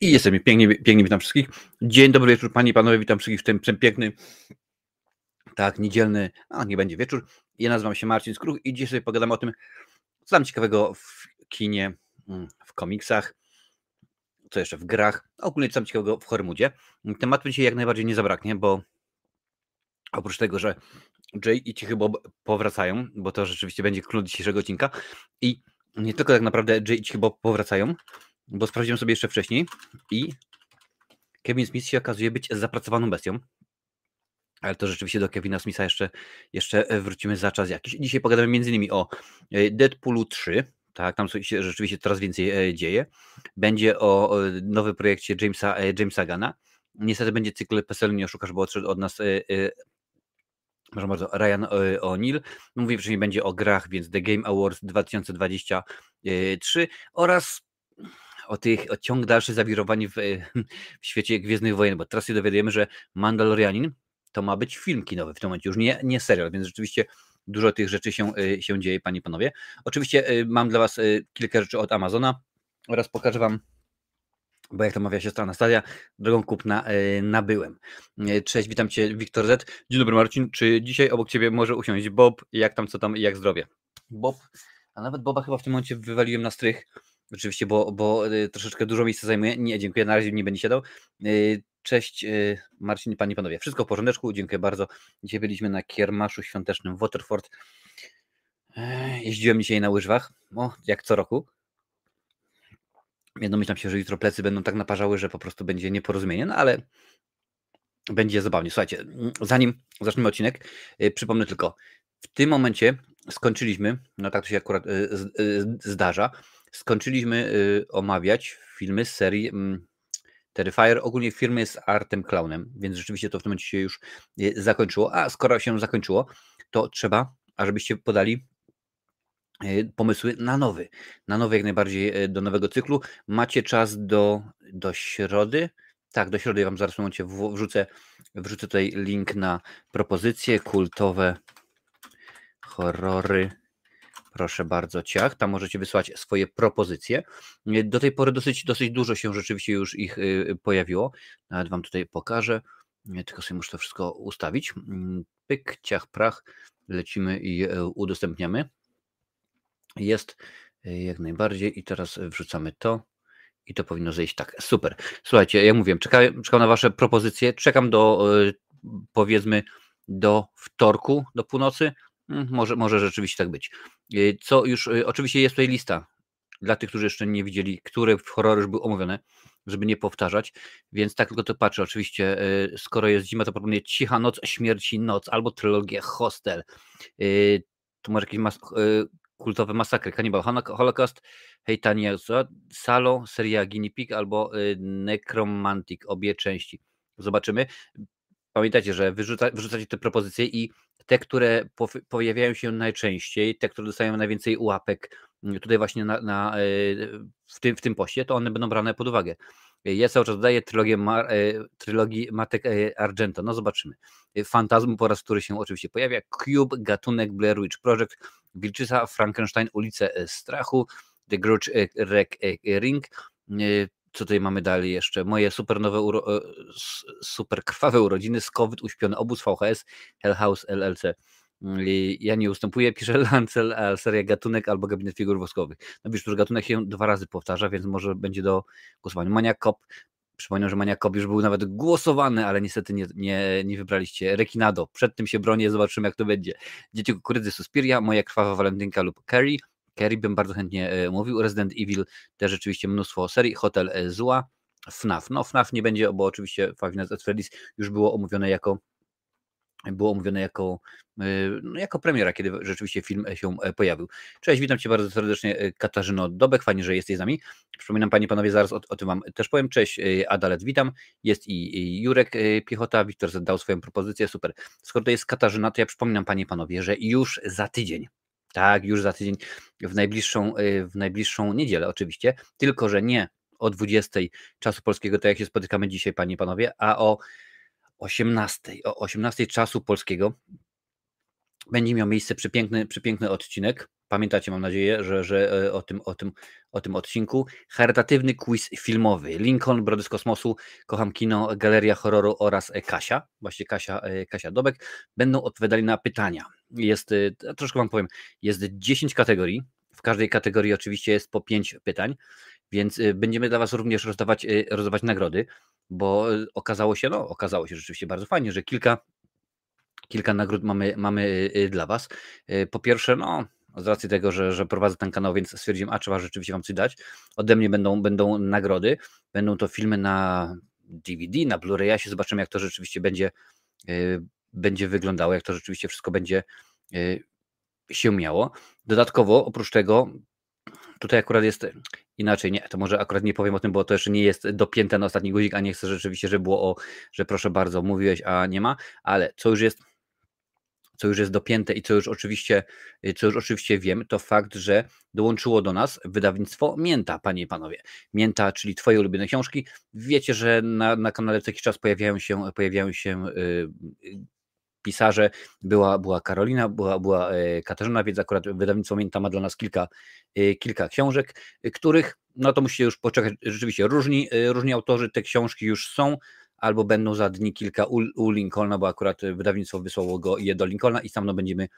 I jestem pięknie, pięknie witam wszystkich. Dzień dobry wieczór, panie i panowie, witam wszystkich w tym przepiękny, tak, niedzielny, a nie będzie wieczór. Ja nazywam się Marcin Skruch i dzisiaj pogadamy o tym, co tam ciekawego w kinie, mm, w komiksach, co jeszcze w grach, a ogólnie co tam ciekawego w Hormudzie. Tematu dzisiaj jak najbardziej nie zabraknie, bo oprócz tego, że Jay i Cichy Bob powracają, bo to rzeczywiście będzie klucz dzisiejszego odcinka i nie tylko tak naprawdę Jay i Cichy Bob powracają, bo sprawdziłem sobie jeszcze wcześniej i Kevin Smith się okazuje być zapracowaną bestią. Ale to rzeczywiście do Kevina Smitha jeszcze, jeszcze wrócimy za czas jakiś. Dzisiaj pogadamy innymi o e, Deadpoolu 3, tak, tam się rzeczywiście coraz więcej e, dzieje. Będzie o nowym projekcie Jamesa, e, Jamesa Gana. Niestety będzie cykl PSL, nie oszukasz, bo odszedł od nas proszę bardzo, Ryan O'Neill. Mówię wcześniej, będzie o grach, więc The Game Awards 2023 oraz o tych, o ciąg dalszy zawirowani w, w świecie Gwiezdnych Wojen, bo teraz się dowiadujemy, że Mandalorianin to ma być film kinowy w tym momencie, już nie, nie serial, więc rzeczywiście dużo tych rzeczy się, e, się dzieje, panie i panowie. Oczywiście e, mam dla was e, kilka rzeczy od Amazona oraz pokażę wam bo jak to mawia siostra Anastasia, drogą kupna nabyłem. Cześć, witam Cię, Wiktor Z. Dzień dobry, Marcin. Czy dzisiaj obok Ciebie może usiąść Bob? Jak tam, co tam i jak zdrowie? Bob, a nawet Boba chyba w tym momencie wywaliłem na strych, Oczywiście, bo, bo y, troszeczkę dużo miejsca zajmuje. Nie, dziękuję, na razie nie będzie siadał. Y, cześć y, Marcin, Panie i Panowie. Wszystko w porządeczku, dziękuję bardzo. Dzisiaj byliśmy na kiermaszu świątecznym w Waterford. Jeździłem dzisiaj na łyżwach, o, jak co roku. Jedno myślałem się, że jutro plecy będą tak naparzały, że po prostu będzie nieporozumienie, no ale będzie zabawnie. Słuchajcie, zanim zaczniemy odcinek, przypomnę tylko, w tym momencie skończyliśmy, no tak to się akurat zdarza, skończyliśmy y, omawiać filmy z serii mm, Terrifier, ogólnie firmy z Artem Clownem, więc rzeczywiście to w tym momencie się już y, zakończyło. A skoro się zakończyło, to trzeba, ażebyście podali y, pomysły na nowy, na nowy jak najbardziej do nowego cyklu. Macie czas do, do środy. Tak, do środy Wam zaraz w momencie wrzucę, wrzucę tutaj link na propozycje kultowe horrory Proszę bardzo, ciach. Tam możecie wysłać swoje propozycje. Do tej pory dosyć, dosyć dużo się rzeczywiście już ich y, pojawiło. Nawet Wam tutaj pokażę. Tylko sobie muszę to wszystko ustawić. Mm, pyk, ciach, prach. Lecimy i e, udostępniamy. Jest e, jak najbardziej. I teraz wrzucamy to. I to powinno zejść tak. Super. Słuchajcie, jak mówiłem, czekam, czekam na Wasze propozycje. Czekam do powiedzmy do wtorku, do północy może, może rzeczywiście tak być. Y, co już, y, oczywiście jest tutaj lista dla tych, którzy jeszcze nie widzieli, które horrory już były omówione, żeby nie powtarzać, więc tak tylko to patrzę. Oczywiście, y, skoro jest zima, to proponuję Cicha Noc, Śmierci Noc albo trylogię Hostel. Tu może jakieś mas kultowe masakry, Cannibal Holocaust, Heitania Salo, seria Guinea Pig albo Necromantic, obie części. Zobaczymy. Pamiętajcie, że wyrzuca, wyrzucacie te propozycje i te, które pojawiają się najczęściej, te, które dostają najwięcej łapek mm, tutaj właśnie na, na, e, w, tym, w tym poście, to one będą brane pod uwagę. Ja cały czas dodaję trylogię, Mar, e, trylogii Matek e, Argento. No zobaczymy. Fantazm po raz który się oczywiście pojawia. Cube, gatunek Blair Witch Project, Wilczyca, Frankenstein, Ulice Strachu, The Grudge Ring, co tutaj mamy dalej jeszcze? Moje super nowe, uro, e, super krwawe urodziny, Skowyt, Uśpiony Obóz, VHS, Hell House, LLC. Mm, ja nie ustępuję, pisze Lancel, a seria Gatunek albo Gabinet Figur Woskowych. No wiesz, że gatunek się dwa razy powtarza, więc może będzie do głosowania. Mania Cop, przypomnę, że Mania Cop już był nawet głosowany, ale niestety nie, nie, nie wybraliście. Rekinado, przed tym się bronię, zobaczymy jak to będzie. Dzieci Kukurydzy Suspiria, Moja Krwawa Walentynka lub Carrie, Kerry bym bardzo chętnie e, mówił. Resident Evil też rzeczywiście mnóstwo serii. Hotel e, Zła. FNAF. No FNAF nie będzie, bo oczywiście Five Nights at Freddy's już było omówione jako było omówione jako, e, no, jako premiera, kiedy rzeczywiście film się pojawił. Cześć, witam Cię bardzo serdecznie, Katarzyno Dobek, fajnie, że jesteś z nami. Przypominam Panie Panowie, zaraz o, o tym Wam też powiem. Cześć, Adalet, witam. Jest i, Jurek Piechota, Wiktor zadał swoją propozycję, super. Skoro to jest Katarzyna, to ja przypominam Panie Panowie, że już za tydzień, tak, już za tydzień, w najbliższą, y, w najbliższą niedzielę oczywiście, tylko że nie o 20 czasu polskiego, tak jak się spotykamy dzisiaj, panie i panowie, a o 18, o 18 czasu polskiego będzie miał miejsce przepiękny, przepiękny odcinek pamiętacie, mam nadzieję, że, że o, tym, o, tym, o tym odcinku. Charytatywny quiz filmowy. Lincoln, Brody z kosmosu, Kocham kino, Galeria Horroru oraz Kasia, właśnie Kasia, Kasia Dobek, będą odpowiadali na pytania. Jest, troszkę wam powiem, jest 10 kategorii. W każdej kategorii oczywiście jest po 5 pytań, więc będziemy dla Was również rozdawać, rozdawać nagrody, bo okazało się, no okazało się rzeczywiście bardzo fajnie, że kilka kilka nagród mamy, mamy dla Was. Po pierwsze, no, z racji tego, że, że prowadzę ten kanał, więc stwierdziłem, a trzeba rzeczywiście Wam coś dać. Ode mnie będą, będą nagrody, będą to filmy na DVD, na Blu-rayasie, zobaczymy jak to rzeczywiście będzie, będzie wyglądało, jak to rzeczywiście wszystko będzie się miało. Dodatkowo, oprócz tego, tutaj akurat jest inaczej, nie, to może akurat nie powiem o tym, bo to jeszcze nie jest dopięte na ostatni guzik, a nie chcę rzeczywiście, żeby było o, że proszę bardzo, mówiłeś, a nie ma, ale co już jest co już jest dopięte i co już oczywiście, y, co już oczywiście wiem, to fakt, że dołączyło do nas wydawnictwo Mięta, panie i panowie. Mięta, czyli twoje ulubione książki. Wiecie, że na, na kanale co jakiś czas pojawiają się, pojawiają się yy, pisarze. Była, była Karolina, była, była y, Katarzyna, więc akurat wydawnictwo Mięta ma dla nas kilka, yy, kilka książek, których, no to musicie już poczekać, rzeczywiście różni, różni autorzy te książki już są, albo będą za dni kilka u, u Lincolna, bo akurat wydawnictwo wysłało go je do Lincolna i sam będziemy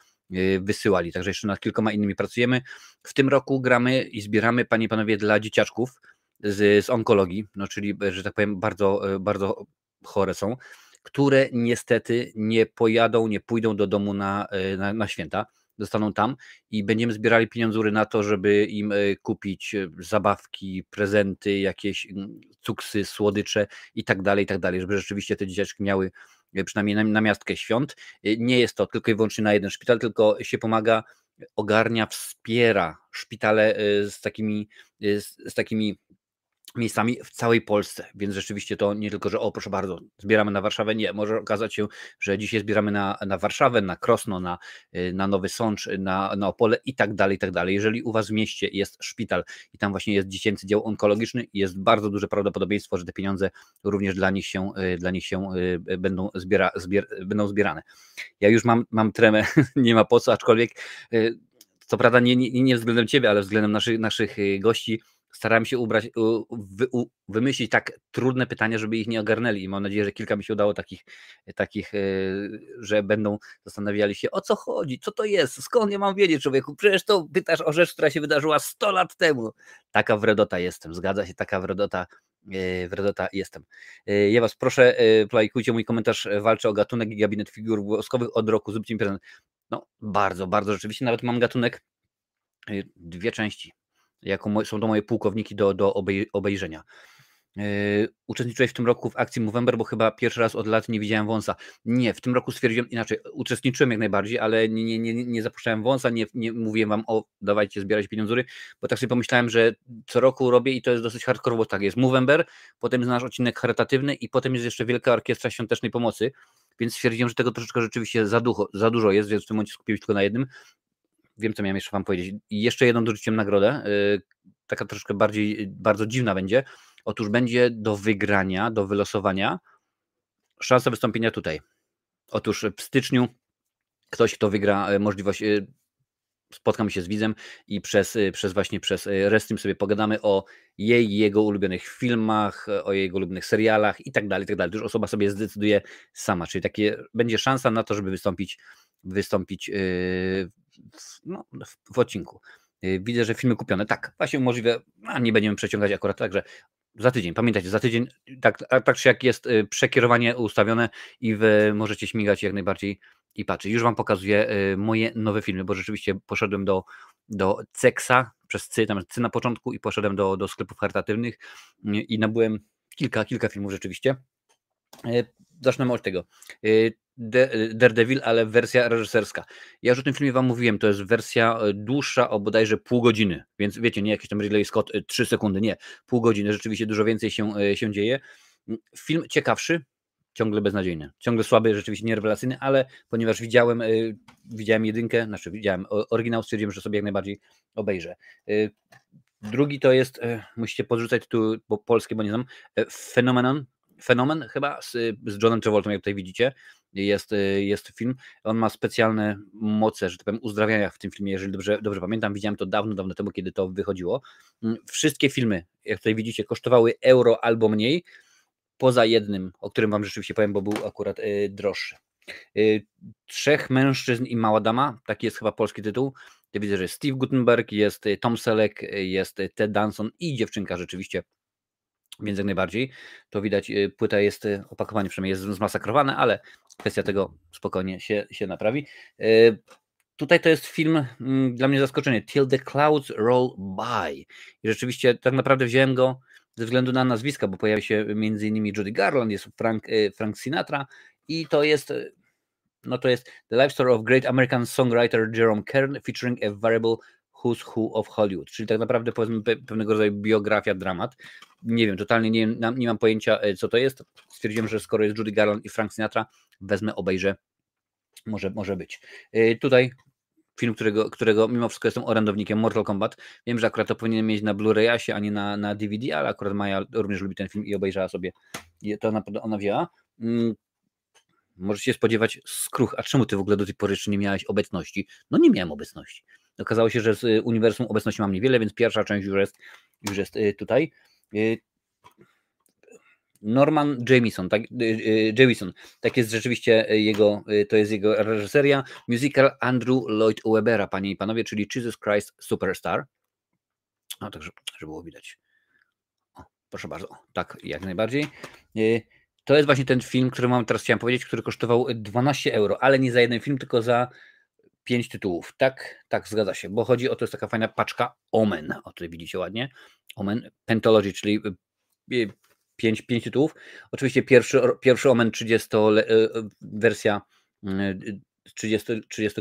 wysyłali. Także jeszcze nad kilkoma innymi pracujemy. W tym roku gramy i zbieramy, panie i panowie, dla dzieciaczków z, z onkologii, no czyli, że tak powiem, bardzo, bardzo chore są, które niestety nie pojadą, nie pójdą do domu na, y, na, na święta dostaną tam i będziemy zbierali pieniądze na to, żeby im e, kupić e, zabawki, prezenty, jakieś mm, cuksy, słodycze i tak dalej, i tak dalej, żeby rzeczywiście te dzieciaczki miały e, przynajmniej na, na miastkę świąt. Nie jest to tylko i wyłącznie na jeden szpital, tylko się pomaga, ogarnia, wspiera szpitale z takimi, z, z takimi miejscami w całej Polsce, więc rzeczywiście to nie tylko, że o proszę bardzo, zbieramy na Warszawę, nie, może okazać się, że dzisiaj zbieramy na, na Warszawę, na Krosno, na, y, na Nowy Sącz, na, na Opole i tak dalej, i tak dalej. Jeżeli u Was w mieście jest szpital i tam właśnie jest dziecięcy dział onkologiczny, jest bardzo duże prawdopodobieństwo, że te pieniądze również dla nich się, y, dla nich się y, będą, zbiera, zbier, będą zbierane. Ja już mam, mam tremę, nie ma po co, aczkolwiek co prawda nie, nie, nie względem Ciebie, ale względem naszych, naszych gości, starałem się ubrać, wy, wymyślić tak trudne pytania, żeby ich nie ogarnęli i mam nadzieję, że kilka mi się udało takich, takich, e, że będą zastanawiali się o co chodzi, co to jest, skąd ja mam wiedzieć człowieku, przecież to pytasz o rzecz, która się wydarzyła 100 lat temu. Taka wredota jestem, zgadza się, taka wredota e, wredota jestem. E, ja was proszę, plajkujcie mój komentarz, walczę o gatunek i gabinet figur woskowych od roku, zróbcie mi prezent. No, bardzo, bardzo rzeczywiście, nawet mam gatunek, dwie części, jako są to moje pułkowniki do, do obej, obejrzenia. Yy, uczestniczyłeś w tym roku w akcji Movember, bo chyba pierwszy raz od lat nie widziałem wąsa. Nie, w tym roku stwierdziłem inaczej. Uczestniczyłem jak najbardziej, ale nie, nie, nie, nie zapuszczałem wąsa, nie, nie mówiłem wam o dawajcie zbierać pieniądze, bo tak sobie pomyślałem, że co roku robię i to jest dosyć hardcore, bo tak jest Movember, potem jest nasz odcinek charytatywny i potem jest jeszcze Wielka Orkiestra Świątecznej Pomocy, więc stwierdziłem, że tego troszeczkę rzeczywiście za, ducho, za dużo jest, więc w tym momencie skupiłem się tylko na jednym wiem, co miałem jeszcze Wam powiedzieć. Jeszcze jedną dorzuciłem nagrodę, y, taka troszkę bardziej, bardzo dziwna będzie. Otóż będzie do wygrania, do wylosowania szansa wystąpienia tutaj. Otóż w styczniu ktoś, kto wygra y, możliwość, y, spotkamy się z widzem i przez, przez właśnie przez Restream sobie pogadamy o jej jego ulubionych filmach, o jego ulubionych serialach i tak dalej, i tak dalej. Już osoba sobie zdecyduje sama, czyli takie będzie szansa na to, żeby wystąpić, wystąpić no, w, w odcinku. Y, widzę, że filmy kupione. Tak, właśnie możliwe, a nie będziemy przeciągać akurat także za tydzień. Pamiętajcie, za tydzień tak, tak czy jak jest y, przekierowanie ustawione i wy możecie śmigać jak najbardziej i patrzeć. Już Wam pokazuję y, moje nowe filmy, bo rzeczywiście poszedłem do, do Ceksa przez C, tam C na początku i poszedłem do, do sklepów charytatywnych i nabyłem kilka, kilka filmów rzeczywiście. Zacznę od tego. Daredevil, ale wersja reżyserska. Ja już o tym filmie wam mówiłem, to jest wersja e, dłuższa o bodajże pół godziny, więc wiecie, nie jakiś tam Ridley Scott 3 e, sekundy, nie, pół godziny, rzeczywiście dużo więcej się, się dzieje. Mm, film ciekawszy, ciągle beznadziejny, ciągle słaby, rzeczywiście nierewelacyjny, ale ponieważ widziałem, widziałem jedynkę, znaczy widziałem oryginał, stwierdziłem, że sobie jak najbardziej obejrzę. Drugi to jest, musicie podrzucać tu, bo polskie, bo nie znam, Phenomenon, Fenomen chyba z, z Johnem Travoltą, jak tutaj widzicie. Jest, jest film. On ma specjalne moce, że tak powiem, uzdrawiania w tym filmie, jeżeli dobrze, dobrze pamiętam. Widziałem to dawno, dawno temu, kiedy to wychodziło. Mm, wszystkie filmy, jak tutaj widzicie, kosztowały euro albo mniej, poza jednym, o którym Wam rzeczywiście powiem, bo był akurat droższy. Trzech mężczyzn i mała dama, taki jest chyba polski tytuł. Ja widzę, że Steve Gutenberg, jest Tom Selleck, jest Ted Danson i dziewczynka rzeczywiście więc jak najbardziej to widać, y, płyta jest, y, opakowanie przynajmniej jest zmasakrowane, ale kwestia tego spokojnie się, się naprawi. Y, tutaj to jest film mm, dla mnie zaskoczenie. Till the Clouds Roll By. I rzeczywiście tak naprawdę wziąłem go ze względu na nazwiska, bo pojawia się między innymi Judy Garland, jest Frank, Frank Sinatra i to jest no to jest The Life Story of Great American Songwriter Jerome Kern featuring a variable Who's Who of Hollywood, czyli tak naprawdę powiedzmy pewnego rodzaju biografia, dramat. Nie wiem, totalnie nie, nie mam pojęcia, e, co to jest. Stwierdziłem, że skoro jest Judy Garland i Frank Sinatra, wezmę, obejrzę. Może, może być. E, tutaj film, którego, którego mimo wszystko jestem orędownikiem, Mortal Kombat. Wiem, że akurat to powinien mieć na Blu-rayasie, a nie na, na DVD, ale akurat Maja również lubi ten film i obejrzała sobie. To naprawdę ona wzięła. Mm, możecie się spodziewać skruch. A czemu ty w ogóle do tej pory jeszcze nie miałeś obecności? No nie miałem obecności. Okazało się, że z y, uniwersum obecności mam niewiele, więc pierwsza część już jest, już jest y, tutaj. Y, Norman Jamison, tak, Jamison, tak jest rzeczywiście jego, to jest jego reżyseria, musical Andrew Lloyd Webera, panie i panowie, czyli Jesus Christ Superstar. No także, żeby było widać. O, proszę bardzo, tak, jak najbardziej. To jest właśnie ten film, który mam teraz chciałem powiedzieć, który kosztował 12 euro, ale nie za jeden film, tylko za pięć tytułów. Tak, tak, zgadza się, bo chodzi o to, jest taka fajna paczka Omen. O, tutaj widzicie ładnie. Omen Pentology, czyli y, y, pięć, pięć tytułów. Oczywiście pierwszy, pierwszy Omen 30 y, wersja 30, 30,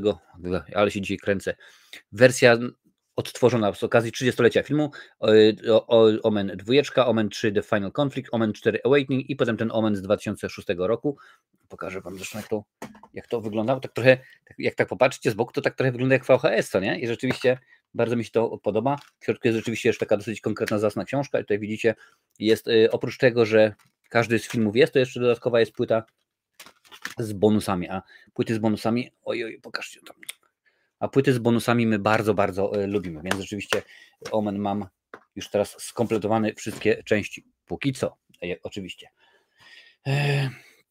ale się dzisiaj kręcę. Wersja odtworzona z okazji 30-lecia filmu. Omen 2, Omen 3 The Final Conflict, Omen 4 Awakening i potem ten Omen z 2006 roku. Pokażę Wam zresztą, jak to, jak to wyglądało. Tak trochę, jak tak popatrzycie z boku, to tak trochę wygląda jak VHS, co nie? I rzeczywiście bardzo mi się to podoba. W środku jest rzeczywiście jeszcze taka dosyć konkretna zasna książka. I tutaj widzicie, jest y, oprócz tego, że każdy z filmów jest, to jeszcze dodatkowa jest płyta z bonusami, a płyty z bonusami, oj, oj, pokażcie tam. A płyty z bonusami my bardzo, bardzo y, lubimy, więc rzeczywiście Omen mam już teraz skompletowane wszystkie części. Póki co, oczywiście. E,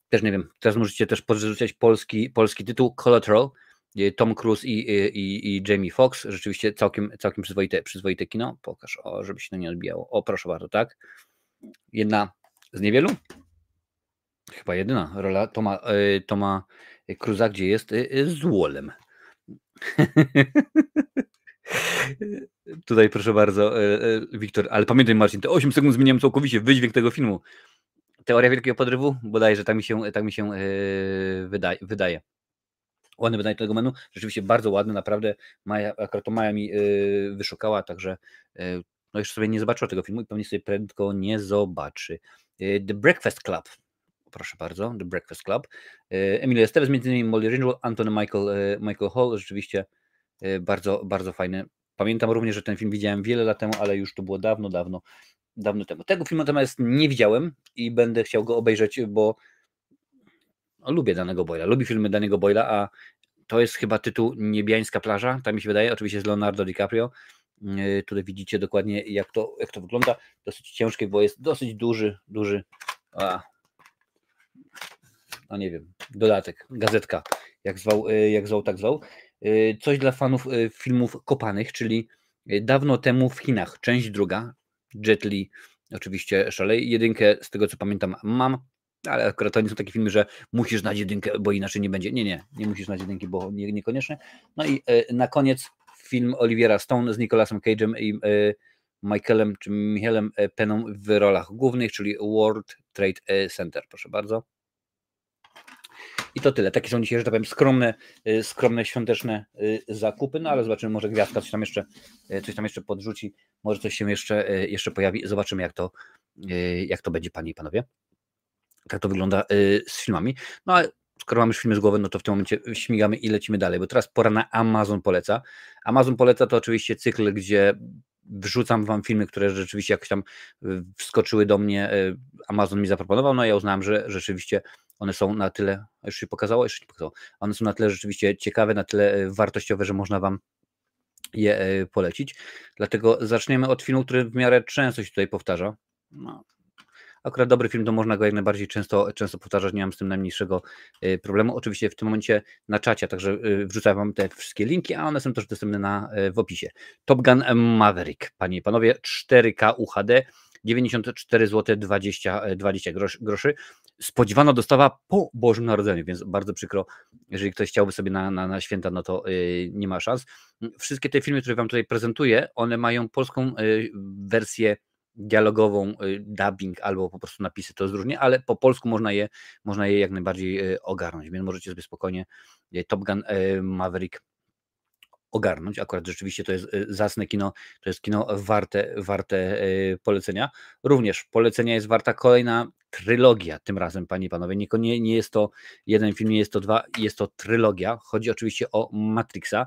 też nie wiem, teraz możecie też podrzucać polski, polski tytuł Collateral, Tom Cruise i, i, i Jamie Foxx, rzeczywiście całkiem, całkiem przyzwoite, przyzwoite kino, pokaż, o, żeby się to nie odbijało, o proszę bardzo, tak, jedna z niewielu, chyba jedyna rola Toma, Toma Cruza, gdzie jest z Wolem. Tutaj proszę bardzo, y, Wiktor, ale pamiętaj Marcin, te 8 sekund zmieniam całkowicie wydźwięk tego filmu. Teoria Wielkiego Podrywu? Bodajże tak mi się, tak mi się yy, wydaje, wydaje. Ładne wydanie tego menu, rzeczywiście bardzo ładne, naprawdę Maja, akurat to Maja mi wyszukała, także no jeszcze sobie nie zobaczyła tego filmu i pewnie sobie prędko nie zobaczy. The Breakfast Club, proszę bardzo, The Breakfast Club. Yy, Emilio Estevez, między innymi Molly Ringwald, Antony Michael, yy, Michael Hall, rzeczywiście bardzo, bardzo fajny. Pamiętam również, że ten film widziałem wiele lat temu, ale już to było dawno, dawno dawno temu. Tego filmu natomiast nie widziałem i będę chciał go obejrzeć, bo lubię danego Boyla, lubię filmy danego Boyla, a to jest chyba tytuł Niebiańska plaża, tak mi się wydaje, oczywiście z Leonardo DiCaprio. Tutaj widzicie dokładnie jak to, jak to wygląda. Dosyć ciężkie, bo jest dosyć duży, duży, a, no nie wiem, dodatek, gazetka, jak zwał, yy, jak zwał, tak zwał. Yy, coś dla fanów filmów kopanych, czyli dawno temu w Chinach, część druga, Jet Li oczywiście szalej. Jedynkę z tego co pamiętam mam, ale akurat to nie są takie filmy, że musisz znać jedynkę, bo inaczej nie będzie. Nie, nie, nie musisz znać jedynki, bo nie, niekoniecznie. No i na koniec film Oliviera Stone z Nicolasem Cage'em i Michaelem czy Michelem Peną w rolach głównych, czyli World Trade Center. Proszę bardzo. I to tyle. Takie są dzisiaj, że tak powiem, skromne, y, skromne świąteczne y, zakupy, no ale zobaczymy, może gwiazdka coś tam jeszcze, y, coś tam jeszcze podrzuci, może coś się jeszcze, jeszcze pojawi. Zobaczymy, jak to, jak to będzie, panie i panowie. Tak to wygląda z filmami. No ale skoro mamy już filmy z głowy, no to w tym momencie śmigamy i lecimy dalej, bo teraz pora na Amazon Poleca. Amazon Poleca to oczywiście cykl, gdzie wrzucam wam filmy, które rzeczywiście jakoś tam wskoczyły do mnie, Amazon mi zaproponował, no ja uznałem, że rzeczywiście one są na tyle, już się pokazało, jeszcze nie pokazało, one są na tyle rzeczywiście ciekawe, na tyle wartościowe, że można Wam je polecić. Dlatego zaczniemy od filmu, który w miarę często się tutaj powtarza. No, akurat dobry film, to można go jak najbardziej często, często powtarzać, nie mam z tym najmniejszego y, problemu. Oczywiście w tym momencie na czacie, także wrzucam Wam te wszystkie linki, a one są też dostępne na, w opisie. Top Gun Maverick, Panie i Panowie, 4K UHD, 94 zł 20, 20 groszy. Spodziewano dostawa po Bożym Narodzeniu, więc bardzo przykro, jeżeli ktoś chciałby sobie na, na, na święta, no to yy, nie ma szans. Wszystkie te filmy, które Wam tutaj prezentuję, one mają polską yy, wersję dialogową, y, dubbing albo po prostu napisy, to jest różnie, ale po polsku można je, można je jak najbardziej y, ogarnąć, więc możecie sobie spokojnie y, Top Gun Maverick ogarnąć. Akurat rzeczywiście to jest zacne kino, to jest kino warte, warte polecenia. Również polecenia jest warta kolejna trylogia tym razem, panie i panowie. Nie, nie, jest to jeden film, nie jest to dwa, jest to trylogia. Chodzi oczywiście o Matrixa.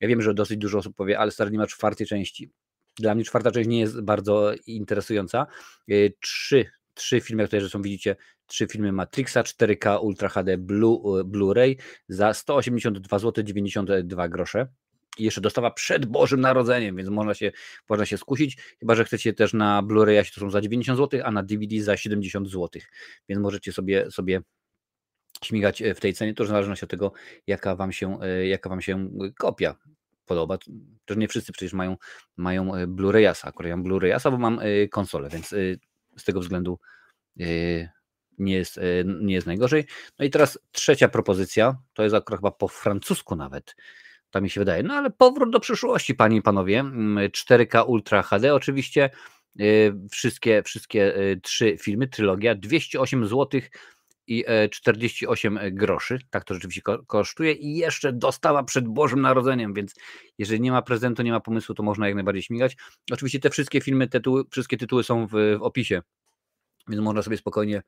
Ja wiem, że dosyć dużo osób powie, ale stary nie ma czwartej części. Dla mnie czwarta część nie jest bardzo interesująca. E, trzy, trzy filmy, które są widzicie, trzy filmy Matrixa, 4K Ultra HD Blu, Blu-ray za 182 zł 92 grosze. I jeszcze dostawa przed Bożym Narodzeniem, więc można się, można się skusić, chyba że chcecie też na Blu-ray, to są za 90 zł, a na DVD za 70 zł, więc możecie sobie, sobie śmigać e, w tej cenie, to w zależności od tego, jaka wam się, jaka wam się kopia podoba. Też nie wszyscy przecież mają, mają e, Blu-rayasa, akurat ja mam Blu-rayasa, bo mam e, konsolę, więc e, z tego względu nie jest, nie jest najgorzej. No i teraz trzecia propozycja, to jest akurat chyba po francusku nawet, to mi się wydaje, no ale powrót do przyszłości, panie i panowie, 4K mm, Ultra HD oczywiście, wszystkie, wszystkie trzy filmy, trylogia, 208 zł i 48 e, groszy. Tak to rzeczywiście kosztuje. I jeszcze dostawa przed Bożym Narodzeniem, więc jeżeli nie ma prezentu, nie ma pomysłu, to można jak najbardziej śmigać. Oczywiście te wszystkie filmy, tytuły, wszystkie tytuły są w, w opisie, więc można sobie spokojnie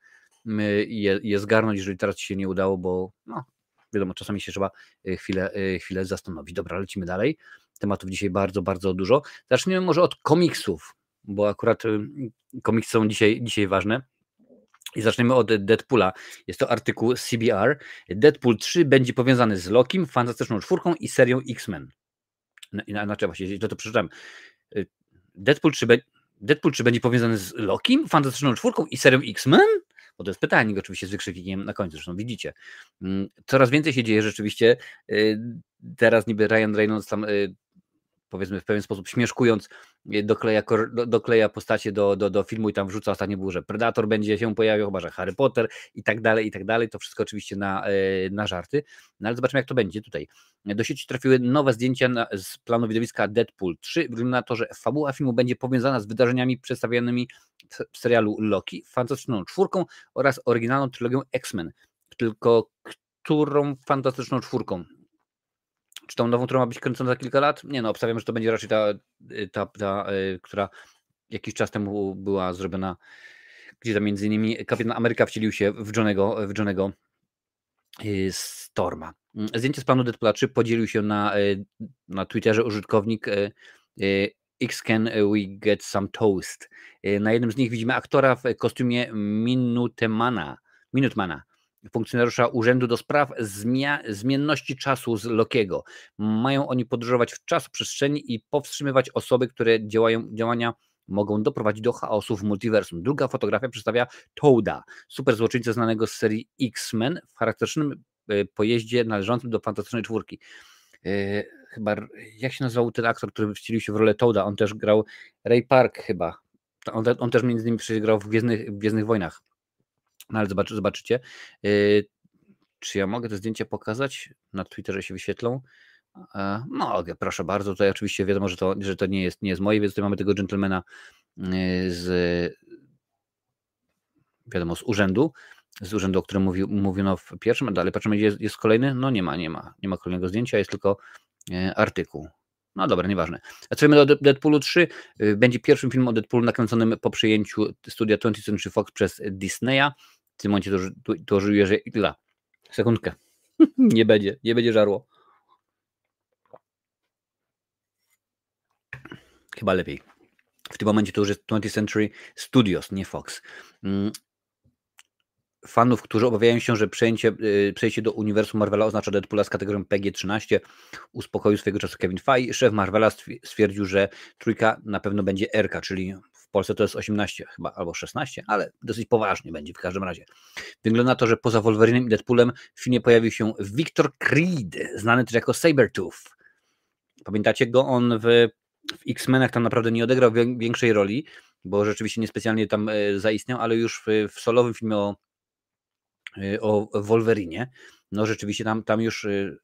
je, je zgarnąć, jeżeli teraz Ci się nie udało, bo no, wiadomo, czasami się trzeba e, chwilę, e, chwilę zastanowić. Dobra, lecimy dalej. Tematów dzisiaj bardzo, bardzo dużo. Zaczniemy może od komiksów, bo akurat komiksy są dzisiaj, dzisiaj ważne. I zaczniemy od Deadpoola. Jest to artykuł CBR. Deadpool 3 będzie powiązany z Lokim, Fantastyczną Czwórką i serią X-Men. Inaczej właśnie, to to przeczytałem. Deadpool 3, be... Deadpool 3 będzie powiązany z Lokim, Fantastyczną Czwórką i serią X-Men? Bo to jest pytanie, oczywiście z wykrzykiem na końcu, zresztą widzicie. Mm, coraz więcej się dzieje rzeczywiście. Y, teraz niby Ryan Reynolds tam y, powiedzmy w pewien sposób śmieszkując, e, dokleja, dokleja postacie do, do, do filmu i tam wrzuca ostatnio było, że Predator będzie się pojawiał, chyba że Harry Potter i tak dalej, i tak dalej. To wszystko oczywiście na, e, na żarty. No ale zobaczymy, jak to będzie tutaj. Do sieci trafiły nowe zdjęcia na, z planu widowiska Deadpool 3. Wygląda na to, że fabuła filmu będzie powiązana z wydarzeniami przedstawianymi w serialu Loki, fantastyczną czwórką oraz oryginalną trylogią X-Men. Tylko którą fantastyczną czwórką? Czy tą nową, która ma być kręcona za kilka lat? Nie no, obstawiam, że to będzie raczej ta, y, ta, ta y, która jakiś czas temu była zrobiona, gdzie tam między innymi Kapitan Ameryka wcielił się w Johnego, w Johnego y, Storma. Mm, zdjęcie z planu Deadpoola 3 podzielił się na, na Twitterze użytkownik X can we get some toast. Na jednym z nich widzimy aktora w kostiumie Minutemana. Minutmana funkcjonariusza Urzędu do Spraw Zmienności Czasu z Lokiego. Mają oni podróżować w czasu przestrzeni i powstrzymywać osoby, które działają, działania mogą doprowadzić do chaosu w multiversum. Druga fotografia przedstawia Toada, super złoczyńcę znanego z serii X-Men w charakterystycznym e, pojeździe należącym do Fantastycznej Czwórki. Yy, chyba, jak się nazywał ten aktor, który wcielił się w rolę Toada? On też grał Ray Park chyba. On, on też między innymi grał w Gwiezdnych, w Gwiezdnych Wojnach. No ale zobaczy, zobaczycie. Yy, czy ja mogę te zdjęcia pokazać? Na Twitterze się wyświetlą. E, mogę, proszę bardzo. Tutaj oczywiście wiadomo, że to, że to nie, jest, nie jest moje, więc tutaj mamy tego gentlemana yy, z wiadomo, z urzędu, z urzędu, o którym mówi, mówiono w pierwszym, dalej patrzymy, jest, jest kolejny, no nie ma, nie ma, nie ma kolejnego zdjęcia, jest tylko e, artykuł. No dobra, nieważne. Co do Deadpoolu 3, y, będzie pierwszym filmem o Deadpoolu nakręconym po przyjęciu studia 20th Century Fox przez Disneya. W tym momencie to, to, żyje, że dla. Sekundkę. nie będzie, nie będzie żarło. Chyba lepiej. W tym momencie to już jest 20th Century Studios, nie Fox. Fanów, którzy obawiają się, że przejęcie, y, przejście do uniwersum Marvela oznacza Deadpoola z kategorią PG-13, uspokoił swojego czasu Kevin Feige. Szef Marvela stwierdził, że trójka na pewno będzie RK, czyli w Polsce to jest 18 chyba, albo 16, ale dosyć poważnie będzie w każdym razie. Wygląda na to, że poza Wolverinem i Deadpoolem w filmie pojawił się Victor Creed, znany też jako Sabertooth. Pamiętacie go? On w, w X-Menach tam naprawdę nie odegrał większej roli, bo rzeczywiście niespecjalnie tam e, zaistniał, ale już w, w solowym filmie o o Wolverinie, no rzeczywiście tam, tam już y,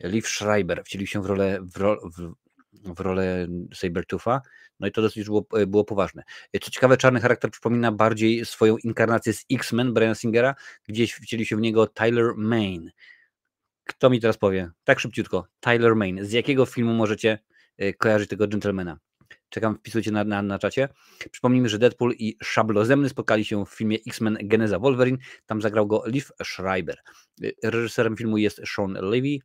Liv Schreiber wcielił się w rolę, w, ro, w, w rolę Sabertoofa, no i to dosyć było, y, było poważne. Co ciekawe, czarny charakter przypomina bardziej swoją inkarnację z X-Men Briana Singera, gdzieś wcielił się w niego Tyler Main. Kto mi teraz powie? Tak szybciutko. Tyler Main. Z jakiego filmu możecie kojarzyć tego gentlemana? Czekam, wpisujcie na, na, na czacie. Przypomnijmy, że Deadpool i Szablozemny spotkali się w filmie X-Men Geneza Wolverine. Tam zagrał go Liv Schreiber. Reżyserem filmu jest Sean Levy.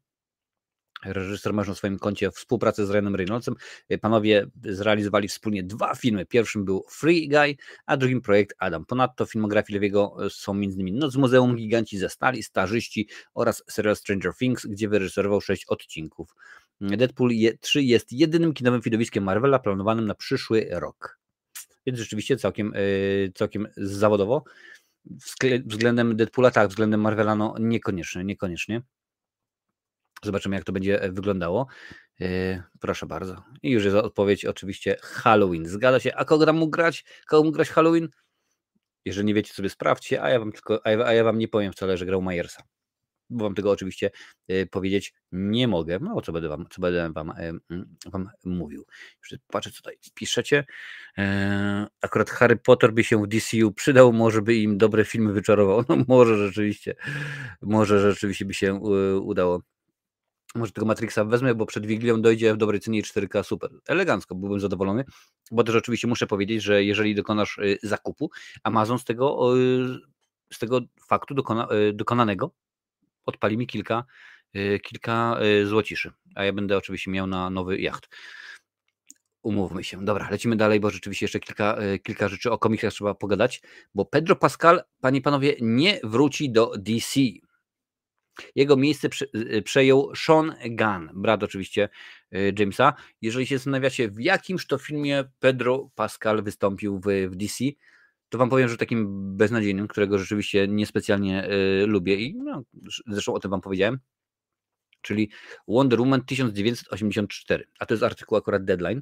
Reżyser ma na swoim koncie współpracę z Ryanem Reynoldsem. Panowie zrealizowali wspólnie dwa filmy. Pierwszym był Free Guy, a drugim projekt Adam. Ponadto filmografii Lewiego są m.in. Noc Muzeum, Giganci ze Stali, Starzyści oraz serial Stranger Things, gdzie wyreżyserował sześć odcinków. Deadpool 3 jest jedynym kinowym widowiskiem Marvela planowanym na przyszły rok. Więc rzeczywiście całkiem, e, całkiem zawodowo. Względem Deadpoola, tak, względem Marvela, no niekoniecznie, niekoniecznie. Zobaczymy, jak to będzie wyglądało. E, proszę bardzo. I już jest odpowiedź, oczywiście Halloween. Zgadza się. A kogo mógł grać? Kogo mógł grać Halloween? Jeżeli nie wiecie, sobie sprawdźcie, a ja wam tylko, a ja wam nie powiem wcale, że grał Majersa bo wam tego oczywiście e, powiedzieć nie mogę. No, co będę wam, co będę wam, wam mówił. Patrzę, co tutaj piszecie. E, akurat Harry Potter by się w DCU przydał, może by im dobre filmy wyczarował. No może rzeczywiście, może rzeczywiście by się udało. Może tego Matrixa wezmę, bo przed Wigilią dojdzie w dobrej cenie 4K super. Elegancko, byłbym zadowolony, bo też oczywiście muszę powiedzieć, że jeżeli dokonasz zakupu, Amazon z tego, z tego faktu dokona, dokonanego odpali mi kilka, y, kilka y, złociszy, a ja będę oczywiście miał na nowy jacht. Umówmy się. Dobra, lecimy dalej, bo rzeczywiście jeszcze kilka, y, kilka rzeczy o komiksach trzeba pogadać, bo Pedro Pascal, panie i panowie, nie wróci do DC. Jego miejsce przejął Sean Gunn, brat oczywiście Jamesa. Jeżeli się zastanawiacie, w jakimż to filmie Pedro Pascal wystąpił w, w DC, to wam powiem, że takim beznadziejnym, którego rzeczywiście niespecjalnie y, lubię i no, zresztą o tym wam powiedziałem, czyli Wonder Woman 1984, a to jest artykuł akurat Deadline.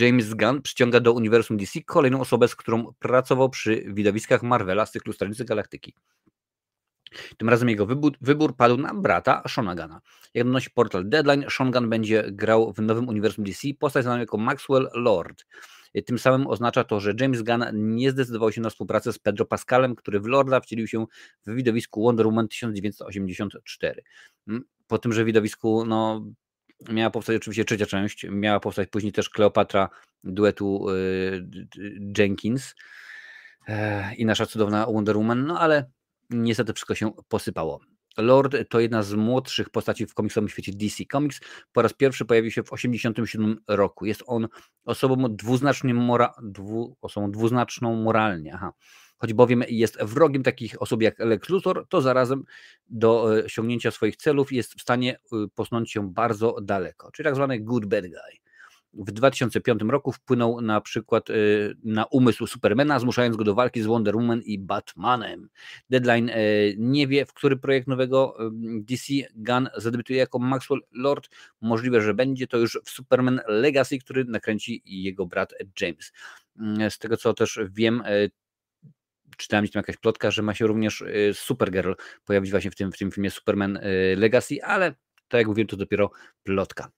James Gunn przyciąga do uniwersum DC kolejną osobę, z którą pracował przy widowiskach Marvela z cyklu Strażnicy Galaktyki. Tym razem jego wybór, wybór padł na brata Shona Gana. Jak donosi portal Deadline, Sean Gunn będzie grał w nowym uniwersum DC postać znaną jako Maxwell Lord. Tym samym oznacza to, że James Gunn nie zdecydował się na współpracę z Pedro Pascalem, który w Lorda wcielił się w widowisku Wonder Woman 1984. Mm, po tymże widowisku no, miała powstać oczywiście trzecia część, miała powstać później też Kleopatra duetu y, Jenkins e, i nasza cudowna Wonder Woman, no ale niestety wszystko się posypało. Lord to jedna z młodszych postaci w komiksowym świecie DC Comics. Po raz pierwszy pojawił się w 1987 roku. Jest on osobą dwuznacznie mora, dwu, osobą dwuznaczną moralnie. Aha. Choć bowiem jest wrogiem takich osób jak Lex Luthor, to zarazem do e, osiągnięcia swoich celów jest w stanie e, posunąć się bardzo daleko, czyli tak zwany good bad guy w 2005 roku wpłynął na przykład y, na umysł Supermana, zmuszając go do walki z Wonder Woman i Batmanem. Deadline y, nie wie, w który projekt nowego y, DC Gun zadebiutuje jako Maxwell Lord. Możliwe, że będzie to już w Superman Legacy, który nakręci jego brat James. Z tego co też wiem, czytałem tam jakaś plotka, że ma się również Supergirl pojawić właśnie w tym, w tym filmie Superman Legacy, ale tak jak mówiłem, to dopiero plotka.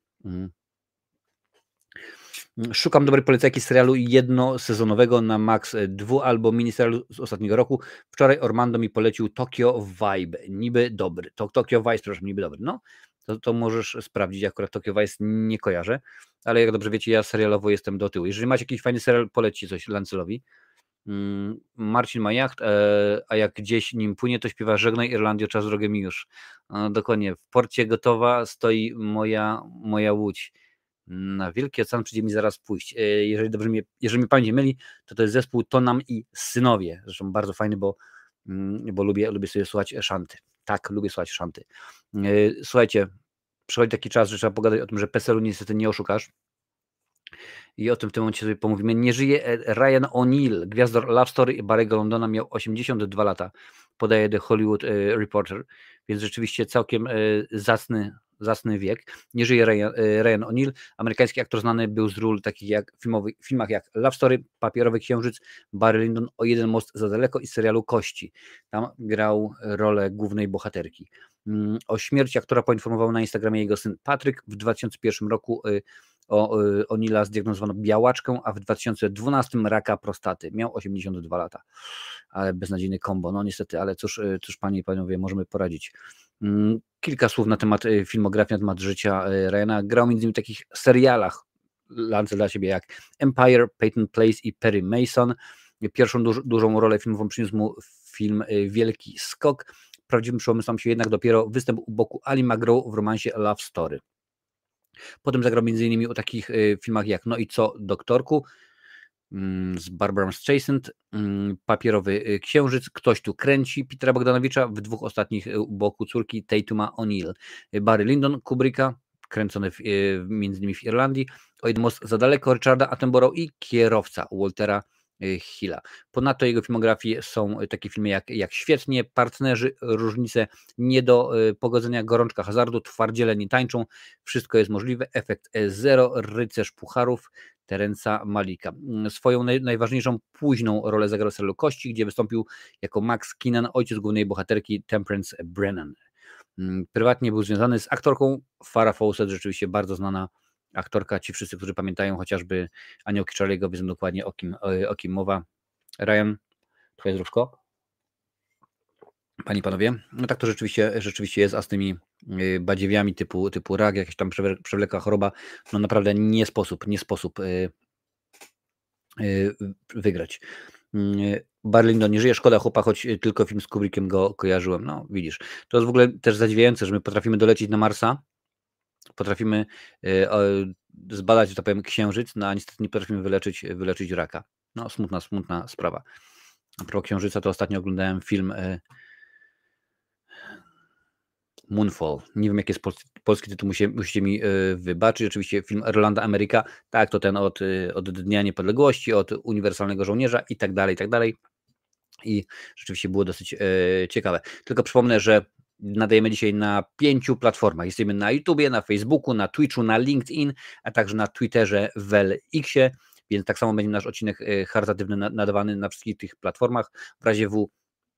Szukam dobrej polecajki serialu jednosezonowego na Max 2 albo miniserialu z ostatniego roku. Wczoraj Ormando mi polecił Tokyo Vibe. Niby dobry. To, Tokyo Vice, przepraszam, niby dobry. No, to, to możesz sprawdzić. Akurat Tokyo Vice nie kojarzę, ale jak dobrze wiecie, ja serialowo jestem do tyłu. Jeżeli macie jakiś fajny serial, poleci coś Lancelowi. Mm, Marcin ma jacht, e, a jak gdzieś nim płynie, to śpiewa Żegnaj Irlandio, czas drogę mi już. dokładnie, w porcie gotowa stoi moja, moja łódź na Wielki Ocean przyjdzie mi zaraz pójść. E, jeżeli dobrze mnie, jeżeli mi pamięć myli, to to jest zespół Tonam i Synowie. Zresztą bardzo fajny, bo mm, bo lubię, lubię sobie słuchać szanty. Tak, lubię słuchać szanty. Słuchajcie, przychodzi taki czas, że trzeba pogadać o tym, że PESEL-u niestety nie oszukasz. I o tym w tym momencie sobie pomówimy. Nie żyje e, Ryan O'Neill, gwiazdor Love Story Barry'ego Londona, miał 82 lata, podaje The Hollywood e, Reporter, więc rzeczywiście całkiem e, zacny, zacny wiek. Nie żyje Ryan, Ryan O'Neill, amerykański aktor znany był z ról takich jak filmowy, filmach jak Love Story, Papierowy Księżyc, Barry Lyndon, O jeden most za daleko i serialu Kości. Tam grał rolę głównej bohaterki. Mm, o śmierci aktora poinformował na Instagramie jego syn Patryk w 2001 roku y, o Nila zdiagnozowano białaczkę, a w 2012 raka prostaty. Miał 82 lata, ale beznadziejny kombo. No niestety, ale cóż, y, cóż panie i panowie, możemy poradzić. Mm, kilka słów na temat y, filmografii, na temat życia Ryana. Grał między innymi w takich serialach, lance dla siebie jak Empire, Peyton Place i Perry Mason. Pierwszą duż, dużą rolę filmową przyniósł mu film Wielki Skok. Prawdziwym przełomem się jednak dopiero występ u boku Ali McGraw w romansie Love Story. Potem zagrał m.in. o takich y, filmach jak No i co, doktorku z Barbara Streisand, mm, Papierowy y, Księżyc, Ktoś tu kręci Petera Bogdanowicza, w dwóch ostatnich y, u boku córki Tatuma O'Neill, Barry Lyndon, Kubricka, kręcony w, między innymi w Irlandii, O jeden most za daleko Richarda Attenborough i Kierowca Waltera Y, Hilla. Ponadto jego filmografii są takie filmy jak, jak Świetnie, Partnerzy, Różnice nie do y, pogodzenia, Gorączka hazardu, Twardziele nie tańczą, Wszystko jest możliwe, Efekt Zero, Rycerz Pucharów, Terenca Malika. Mm, swoją naj, najważniejszą późną rolę zagrał w Kości, gdzie wystąpił jako Max Keenan, ojciec głównej bohaterki Temperance Brennan. Mm, prywatnie był związany z aktorką Farah Fawcett, rzeczywiście bardzo znana aktorka, ci wszyscy, którzy pamiętają chociażby Aniołki Charlie'ego, wiedzą dokładnie o kim, o, o kim mowa. Ryan, twoje zdrówko. Pani panowie, no tak to rzeczywiście, rzeczywiście jest, a z tymi y, badziewiami typu, typu rak, jakaś tam przewlekła choroba, no naprawdę nie sposób, nie sposób yy, wygrać. Yy, Barlindo nie żyje, szkoda chłopa, choć tylko film z Kubrickiem go kojarzyłem. No widzisz, to jest w ogóle też zadziwiające, że my potrafimy dolecieć na Marsa, potrafimy e, zbadać, że tak powiem, księżyc, no a niestety nie potrafimy wyleczyć, wyleczyć raka. No, smutna, smutna sprawa. A pro księżyca to ostatnio oglądałem film e, Moonfall. Nie wiem, jaki jest polski tytuł, musicie mi e, wybaczyć. Oczywiście film Irlanda Ameryka, tak, to ten od, od Dnia Niepodległości, od Uniwersalnego Żołnierza i tak dalej, i tak dalej. I rzeczywiście było dosyć ciekawe. Tylko przypomnę, że Nadajemy dzisiaj na pięciu platformach. Jesteśmy na YouTubie, na Facebooku, na Twitchu, na LinkedIn, a także na Twitterze w LX-ie, więc tak samo będzie nasz odcinek e, charytatywny nadawany na wszystkich tych platformach. W razie W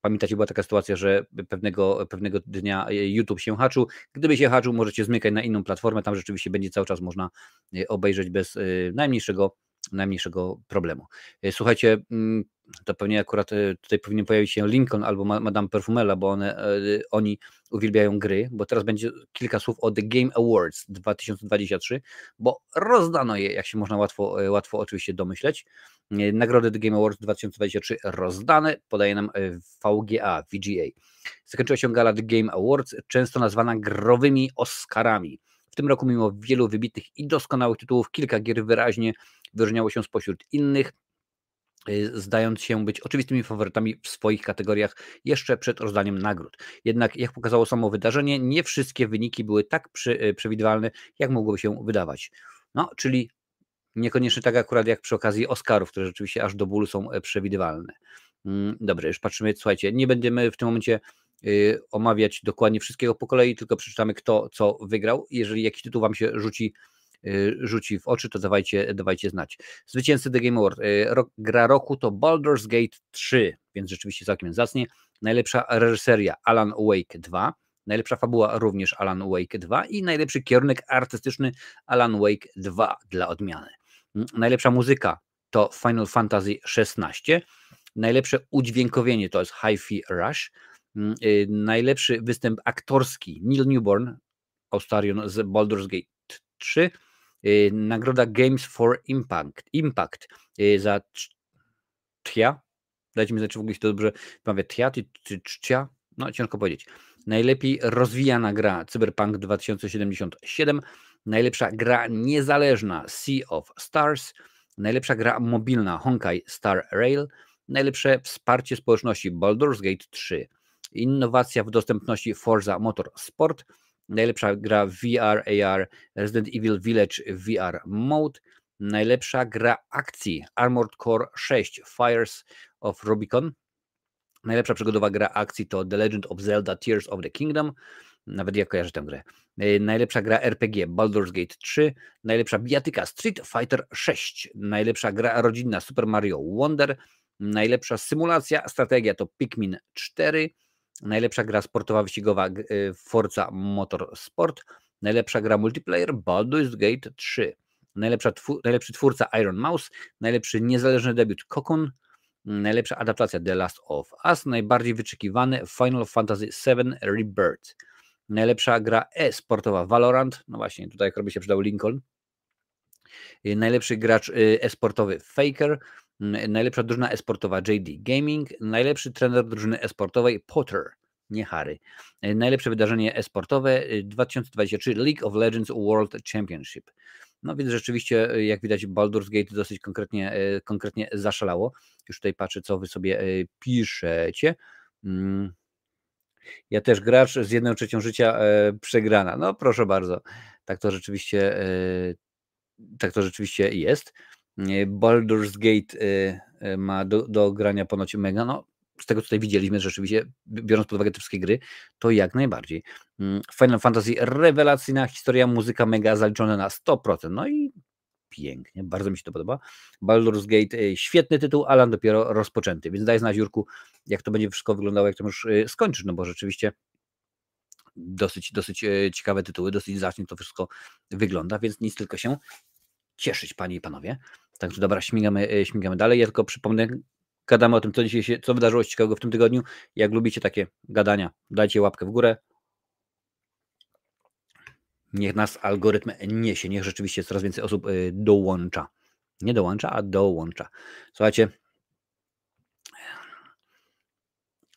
Pamiętacie, była taka sytuacja, że pewnego, pewnego dnia e, YouTube się haczył. Gdyby się haczył, możecie zmykać na inną platformę, tam rzeczywiście będzie cały czas można e, obejrzeć bez najmniejszego, najmniejszego problemu. Słuchajcie, mm, to pewnie akurat e, tutaj powinien pojawić się Lincoln albo Madame Perfumella, bo one, e, oni uwielbiają gry, bo teraz będzie kilka słów o The Game Awards 2023, bo rozdano je, jak się można łatwo, e, łatwo oczywiście domyśleć. Nagrody The Game Awards 2023 rozdane, podaje nam VGA, VGA. Zakończyła się gala The Game Awards, często nazwana growymi Oscarami. W tym roku mimo wielu wybitnych i doskonałych tytułów, kilka gier wyraźnie wyróżniało się spośród innych, Y, zdając się być oczywistymi faworytami w swoich kategoriach jeszcze przed rozdaniem nagród. Jednak, jak pokazało samo wydarzenie, nie wszystkie wyniki były tak przy, y, przewidywalne, jak mogłoby się wydawać. No, czyli niekoniecznie tak akurat jak przy okazji Oscarów, które rzeczywiście aż do bólu są e, przewidywalne. Mm, dobrze, już patrzymy, słuchajcie, nie będziemy w tym momencie y, omawiać dokładnie wszystkiego po kolei, tylko przeczytamy kto co wygrał. Jeżeli jakiś tytuł Wam się rzuci rzuci w oczy, to dawajcie, dawajcie znać. Zwycięzcy The Game Award. Y, gra roku to Baldur's Gate 3, więc rzeczywiście całkiem zacnie. Najlepsza reżyseria Alan Wake 2. Najlepsza fabuła również Alan Wake 2 i najlepszy kierunek artystyczny Alan Wake 2 dla odmiany. Mm, najlepsza muzyka to Final Fantasy XVI. Najlepsze udźwiękowienie to jest Hi-Fi Rush. Mm, y, najlepszy występ aktorski Neil Newborn, Ostarion z Baldur's Gate 3 Y, nagroda Games for Impact, Impact y, za TIA. Dajcie mi znać, czy w ogóle się to dobrze wymawia. TIA czy TIA? No, ciężko powiedzieć. Najlepiej rozwijana gra Cyberpunk 2077. Najlepsza gra niezależna Sea of Stars. Najlepsza gra mobilna Honkai Star Rail. Najlepsze wsparcie społeczności Baldur's Gate 3. Innowacja w dostępności Forza Motorsport. Najlepsza gra VR, AR Resident Evil Village VR Mode. Najlepsza gra akcji Armored Core 6 Fires of Rubicon. Najlepsza przygodowa gra akcji to The Legend of Zelda Tears of the Kingdom. Nawet ja kojarzę tę grę. E, najlepsza gra RPG Baldur's Gate 3. Najlepsza bijatyka Street Fighter 6. Najlepsza gra rodzinna Super Mario Wonder. Najlepsza symulacja, strategia to Pikmin 4. Najlepsza gra sportowa wyścigowa e, Forza Motorsport. Najlepsza gra multiplayer Baldur's Gate 3. Najlepsza najlepszy twórca Iron Mouse. Najlepszy niezależny debiut Cocoon najlepsza adaptacja The Last of Us, najbardziej wyczekiwany Final Fantasy VII Rebirth, najlepsza gra e-sportowa Valorant, no właśnie, tutaj jakby się przydał Lincoln, y, najlepszy gracz y, e-sportowy Faker, najlepsza drużyna e-sportowa JD Gaming, najlepszy trener drużyny e-sportowej Potter, nie Harry. Y, najlepsze wydarzenie e-sportowe 2023 League of Legends World Championship. No więc rzeczywiście, e, jak widać, Baldur's Gate dosyć konkretnie, e, konkretnie zaszalało. Już tutaj patrzę, co wy sobie e, piszecie. Mm. Ja też gracz z jedną trzecią życia przegrana. No proszę bardzo, tak to rzeczywiście, tak to rzeczywiście jest. Baldur's Gate ma do, do grania ponoć mega. No, z tego, co tutaj widzieliśmy, rzeczywiście, biorąc pod uwagę te wszystkie gry, to jak najbardziej. Mm, Final Fantasy rewelacyjna historia, muzyka mega zaliczona na 100%. No i pięknie, bardzo mi się to podoba. Baldur's Gate, y, świetny tytuł, Alan dopiero rozpoczęty, więc daj znać Jurku, jak to będzie wszystko wyglądało, jak to już y, skończysz, no bo rzeczywiście dosyć, dosyć y, ciekawe tytuły, dosyć zacznie to wszystko wygląda, więc nic tylko się cieszyć, panie i panowie. Także dobra, śmigamy, śmigamy dalej. Ja tylko przypomnę gadamy o tym, co dzisiaj się, co wydarzyło się w tym tygodniu. Jak lubicie takie gadania, dajcie łapkę w górę. Niech nas algorytm niesie, niech rzeczywiście coraz więcej osób y, dołącza. Nie dołącza, a dołącza. Słuchajcie,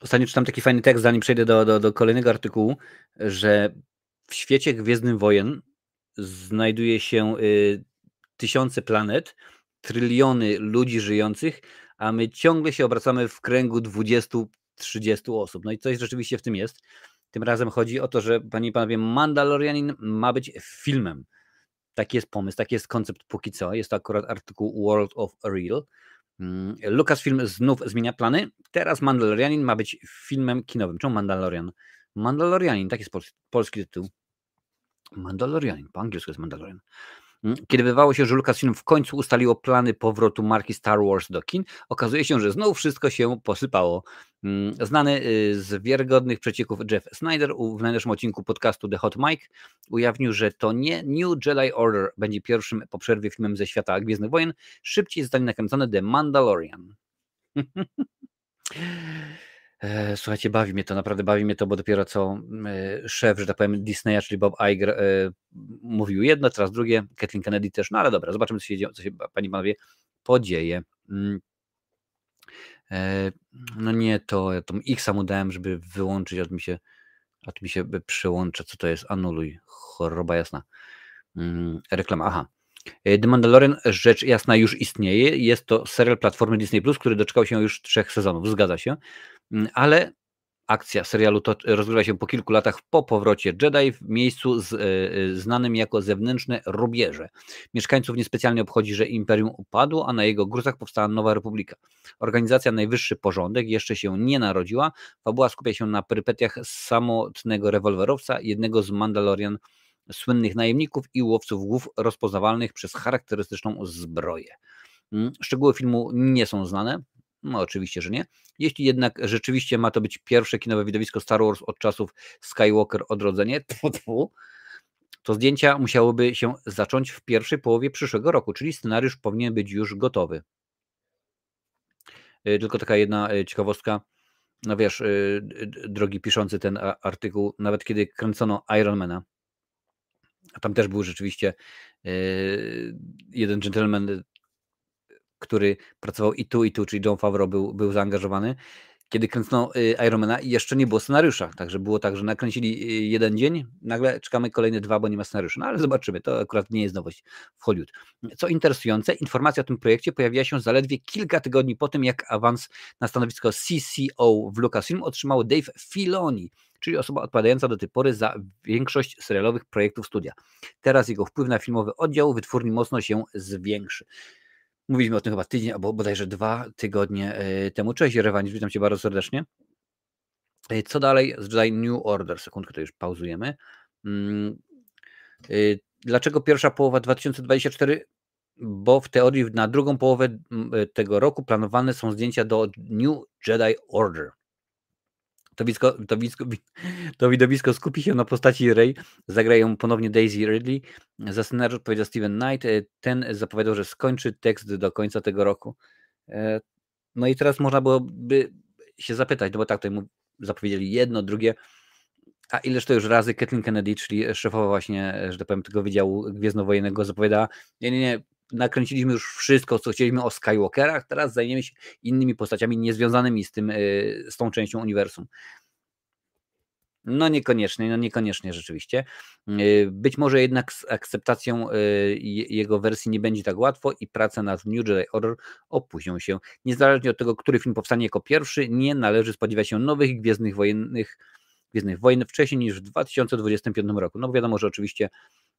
Ostatnio czytam taki fajny tekst, zanim przejdę do, do, do kolejnego artykułu, że w świecie Gwiezdnych Wojen znajduje się y, tysiące planet, tryliony ludzi żyjących, a my ciągle się obracamy w kręgu 20-30 osób. No i coś rzeczywiście w tym jest. Tym razem chodzi o to, że, panie i panowie, Mandalorianin ma być filmem. Taki jest pomysł, taki jest koncept póki co. Jest to akurat artykuł World of Real. Mm, Lucasfilm znów zmienia plany. Teraz Mandalorianin ma być filmem kinowym. Czemu Mandalorian? Mandalorianin, taki jest polski tytuł. Mandalorianin, po angielsku jest Mandalorian. Mm, kiedy wydawało się, że Lucasfilm w końcu ustaliło plany powrotu marki Star Wars do kin, okazuje się, że znowu wszystko się posypało. Mm, znany y, z wiarygodnych przecieków Jeff Snyder w najnowszym odcinku podcastu The Hot Mic ujawnił, że to nie New Jedi Order będzie pierwszym po przerwie filmem ze świata Gwiezdnych Wojen, szybciej zostanie nakręcony The Mandalorian. E, słuchajcie, bawi mnie to, naprawdę bawi mnie to, bo dopiero co e, szef, że tak powiem, Disneya, czyli Bob Iger, e, mówił jedno, teraz drugie, Kathleen Kennedy też, no ale dobra, zobaczymy, co się, co się pani panowie podzieje. Mm. No nie, to ja tą X mu dałem, żeby wyłączyć, a mi się, a mi się przełącza, co to jest, anuluj, choroba jasna. Mm, reklama, aha. The Mandalorian, rzecz jasna, już istnieje. Jest to serial platformy Disney, który doczekał się już trzech sezonów, zgadza się. Mm, ale akcja serialu to rozgrywa się po kilku latach po powrocie Jedi w miejscu z, y, znanym jako zewnętrzne rubieże. Mieszkańców niespecjalnie obchodzi, że imperium upadło, a na jego gruzach powstała nowa republika. Organizacja Najwyższy Porządek jeszcze się nie narodziła. Fabuła skupia się na perypetiach samotnego rewolwerowca, jednego z Mandalorian słynnych najemników i łowców głów rozpoznawalnych przez charakterystyczną zbroję. Mm, szczegóły filmu nie są znane, no oczywiście, że nie. Jeśli jednak rzeczywiście ma to być pierwsze kinowe widowisko Star Wars od czasów Skywalker Odrodzenie, to zdjęcia musiałyby się zacząć w pierwszej połowie przyszłego roku, czyli scenariusz powinien być już gotowy. Y, tylko taka jedna y, ciekawostka. No wiesz, y, drogi piszący ten artykuł, nawet kiedy kręcono Ironmana, tam też był rzeczywiście jeden gentleman który pracował i tu, i tu, czyli John Favreau był, był zaangażowany. kiedy kręcono y, Ironmana jeszcze nie było scenariusza. Także było tak, że nakręcili y, jeden dzień, nagle czekamy kolejne dwa, bo nie ma scenariusza. No ale zobaczymy, to akurat nie jest nowość w Hollywood. Co interesujące, informacja o tym projekcie pojawiła się zaledwie kilka tygodni po tym, jak awans na stanowisko CCO w Lucasfilm otrzymał Dave Filoni, czyli osoba odpowiadająca do tej pory za większość serialowych projektów studia. Teraz jego wpływ na filmowy oddział wytwórni mocno się zwiększy. Mówiliśmy o tym chyba tydzień albo bodajże dwa tygodnie e, temu. Cześć Rewanicz, witam Cię bardzo serdecznie. E, co dalej z Jedi New Order? Sekundkę, to już pauzujemy. Mm, e, dlaczego pierwsza połowa 2024? Bo w teorii na drugą połowę tego roku planowane są zdjęcia do New Jedi Order. To, wisko, to, wisko, to widowisko skupi się na postaci Rey. Zagrają ponownie Daisy Ridley. Za scenariusz odpowiedział Steven Knight. E, ten zapowiadał, że skończy tekst do końca tego roku. E, no i teraz można byłoby się zapytać, no bo tak tutaj zapowiedzieli jedno, drugie. A ileż to już razy Kathleen Kennedy, czyli szefowa właśnie, że tak powiem, tego Wydziału Gwiezdnowojennego zapowiadała, nie, nie, nie, nakręciliśmy już wszystko, co chcieliśmy o Skywalkerach, teraz zajmiemy się innymi postaciami niezwiązanymi z, tym, y, z tą częścią uniwersum. No niekoniecznie, no niekoniecznie rzeczywiście. Y, być może jednak z akceptacją y, jego wersji nie będzie tak łatwo i prace nad New Jedi Order opóźnią się. Niezależnie od tego, który film powstanie jako pierwszy, nie należy spodziewać się nowych Gwiezdnych Wojennych Gwiezdnych Wojen wcześniej niż w 2025 roku. No wiadomo, że oczywiście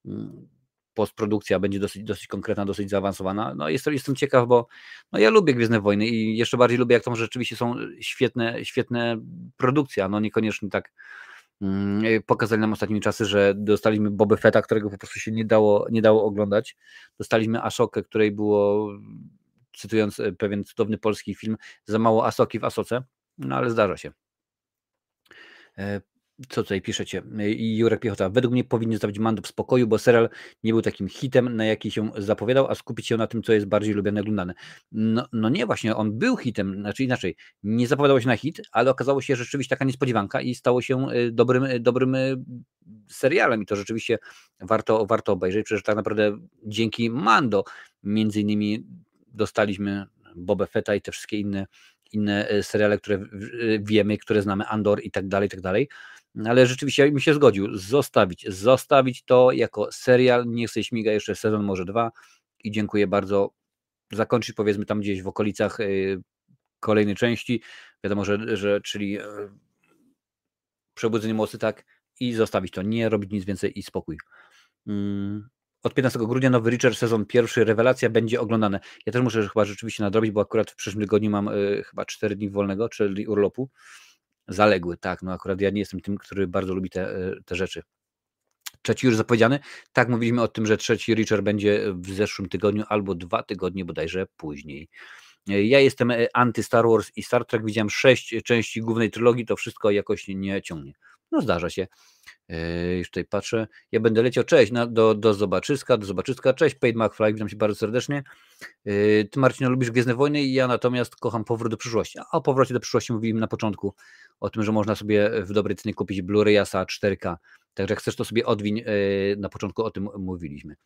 mm, postprodukcja będzie dosyć, dosyć konkretna, dosyć zaawansowana. No jest, jestem ciekaw, bo no ja lubię Gwiezdne Wojny i jeszcze bardziej lubię, jak to rzeczywiście są świetne, świetne produkcje, no niekoniecznie tak mm, pokazali nam ostatnimi czasy, że dostaliśmy Boba Fetta, którego po prostu się nie dało, nie dało oglądać. Dostaliśmy Ashokę, której było, cytując e, pewien cudowny polski film, za mało Asoki w Asoce, no ale zdarza się. Co tutaj piszecie? I Jurek Piechota. Według mnie powinien zostawić Mando w spokoju, bo serial nie był takim hitem, na jaki się zapowiadał, a skupić się na tym, co jest bardziej lubiane oglądane. No, no nie, właśnie on był hitem, znaczy inaczej, nie zapowiadało się na hit, ale okazało się rzeczywiście taka niespodziewanka i stało się y, dobrym, y, dobrym y, serialem i to rzeczywiście warto, warto obejrzeć, przecież tak naprawdę dzięki Mando między innymi dostaliśmy Boba Fetta i te wszystkie inne inne seriale, które wiemy, które znamy, Andor i tak dalej, i tak dalej. Ale rzeczywiście bym się zgodził, zostawić, zostawić to jako serial, niech sobie śmiga jeszcze sezon, może dwa. I dziękuję bardzo, zakończyć powiedzmy tam gdzieś w okolicach y, kolejnej części, wiadomo, że, że czyli e, przebudzenie mocy, tak, i zostawić to, nie robić nic więcej i spokój. Od 15 grudnia nowy Richard sezon pierwszy, rewelacja będzie oglądane. Ja też muszę chyba rzeczywiście nadrobić, bo akurat w przyszłym tygodniu mam y, chyba 4 dni wolnego, czyli urlopu. Zaległy, tak. No akurat ja nie jestem tym, który bardzo lubi te, e, te rzeczy. Trzeci już zapowiedziany. Tak, mówiliśmy o tym, że trzeci Richard będzie w zeszłym tygodniu albo dwa tygodnie bodajże później. E, ja jestem anty Star Wars i Star Trek. Widziałem sześć części głównej trylogii, to wszystko jakoś nie ciągnie. No zdarza się. Yy, już tutaj patrzę. Ja będę leciał. Cześć, na, do, do zobaczyska, do zobaczyska. Cześć, Paid McFly, witam się bardzo serdecznie. Yy, ty, Marcin, lubisz Gwiezdne Wojny ja natomiast kocham Powrót do przyszłości. A o powrocie do przyszłości mówiłem na początku, o tym, że można sobie w dobrej cenie kupić Blu-rayasa 4K. Także jak chcesz, to sobie odwiń. Yy, na początku o tym mówiliśmy.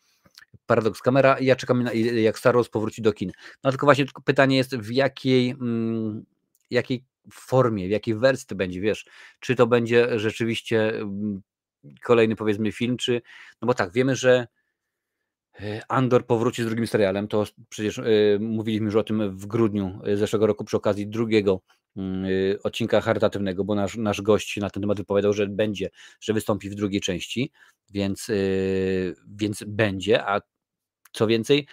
Paradoks kamera. Ja czekam, na, jak Star Wars powróci do kin. No tylko właśnie tylko pytanie jest, w jakiej, mm, jakiej formie, w jakiej wersji to będzie, wiesz, czy to będzie rzeczywiście mm, kolejny powiedzmy film, czy, no bo tak, wiemy, że e, Andor powróci z drugim serialem, to przecież y, mówiliśmy już o tym w grudniu e, zeszłego roku przy okazji drugiego y, odcinka charytatywnego, bo nasz, nasz gość na ten temat wypowiadał, że będzie, że wystąpi w drugiej części, więc, więc będzie, a co więcej,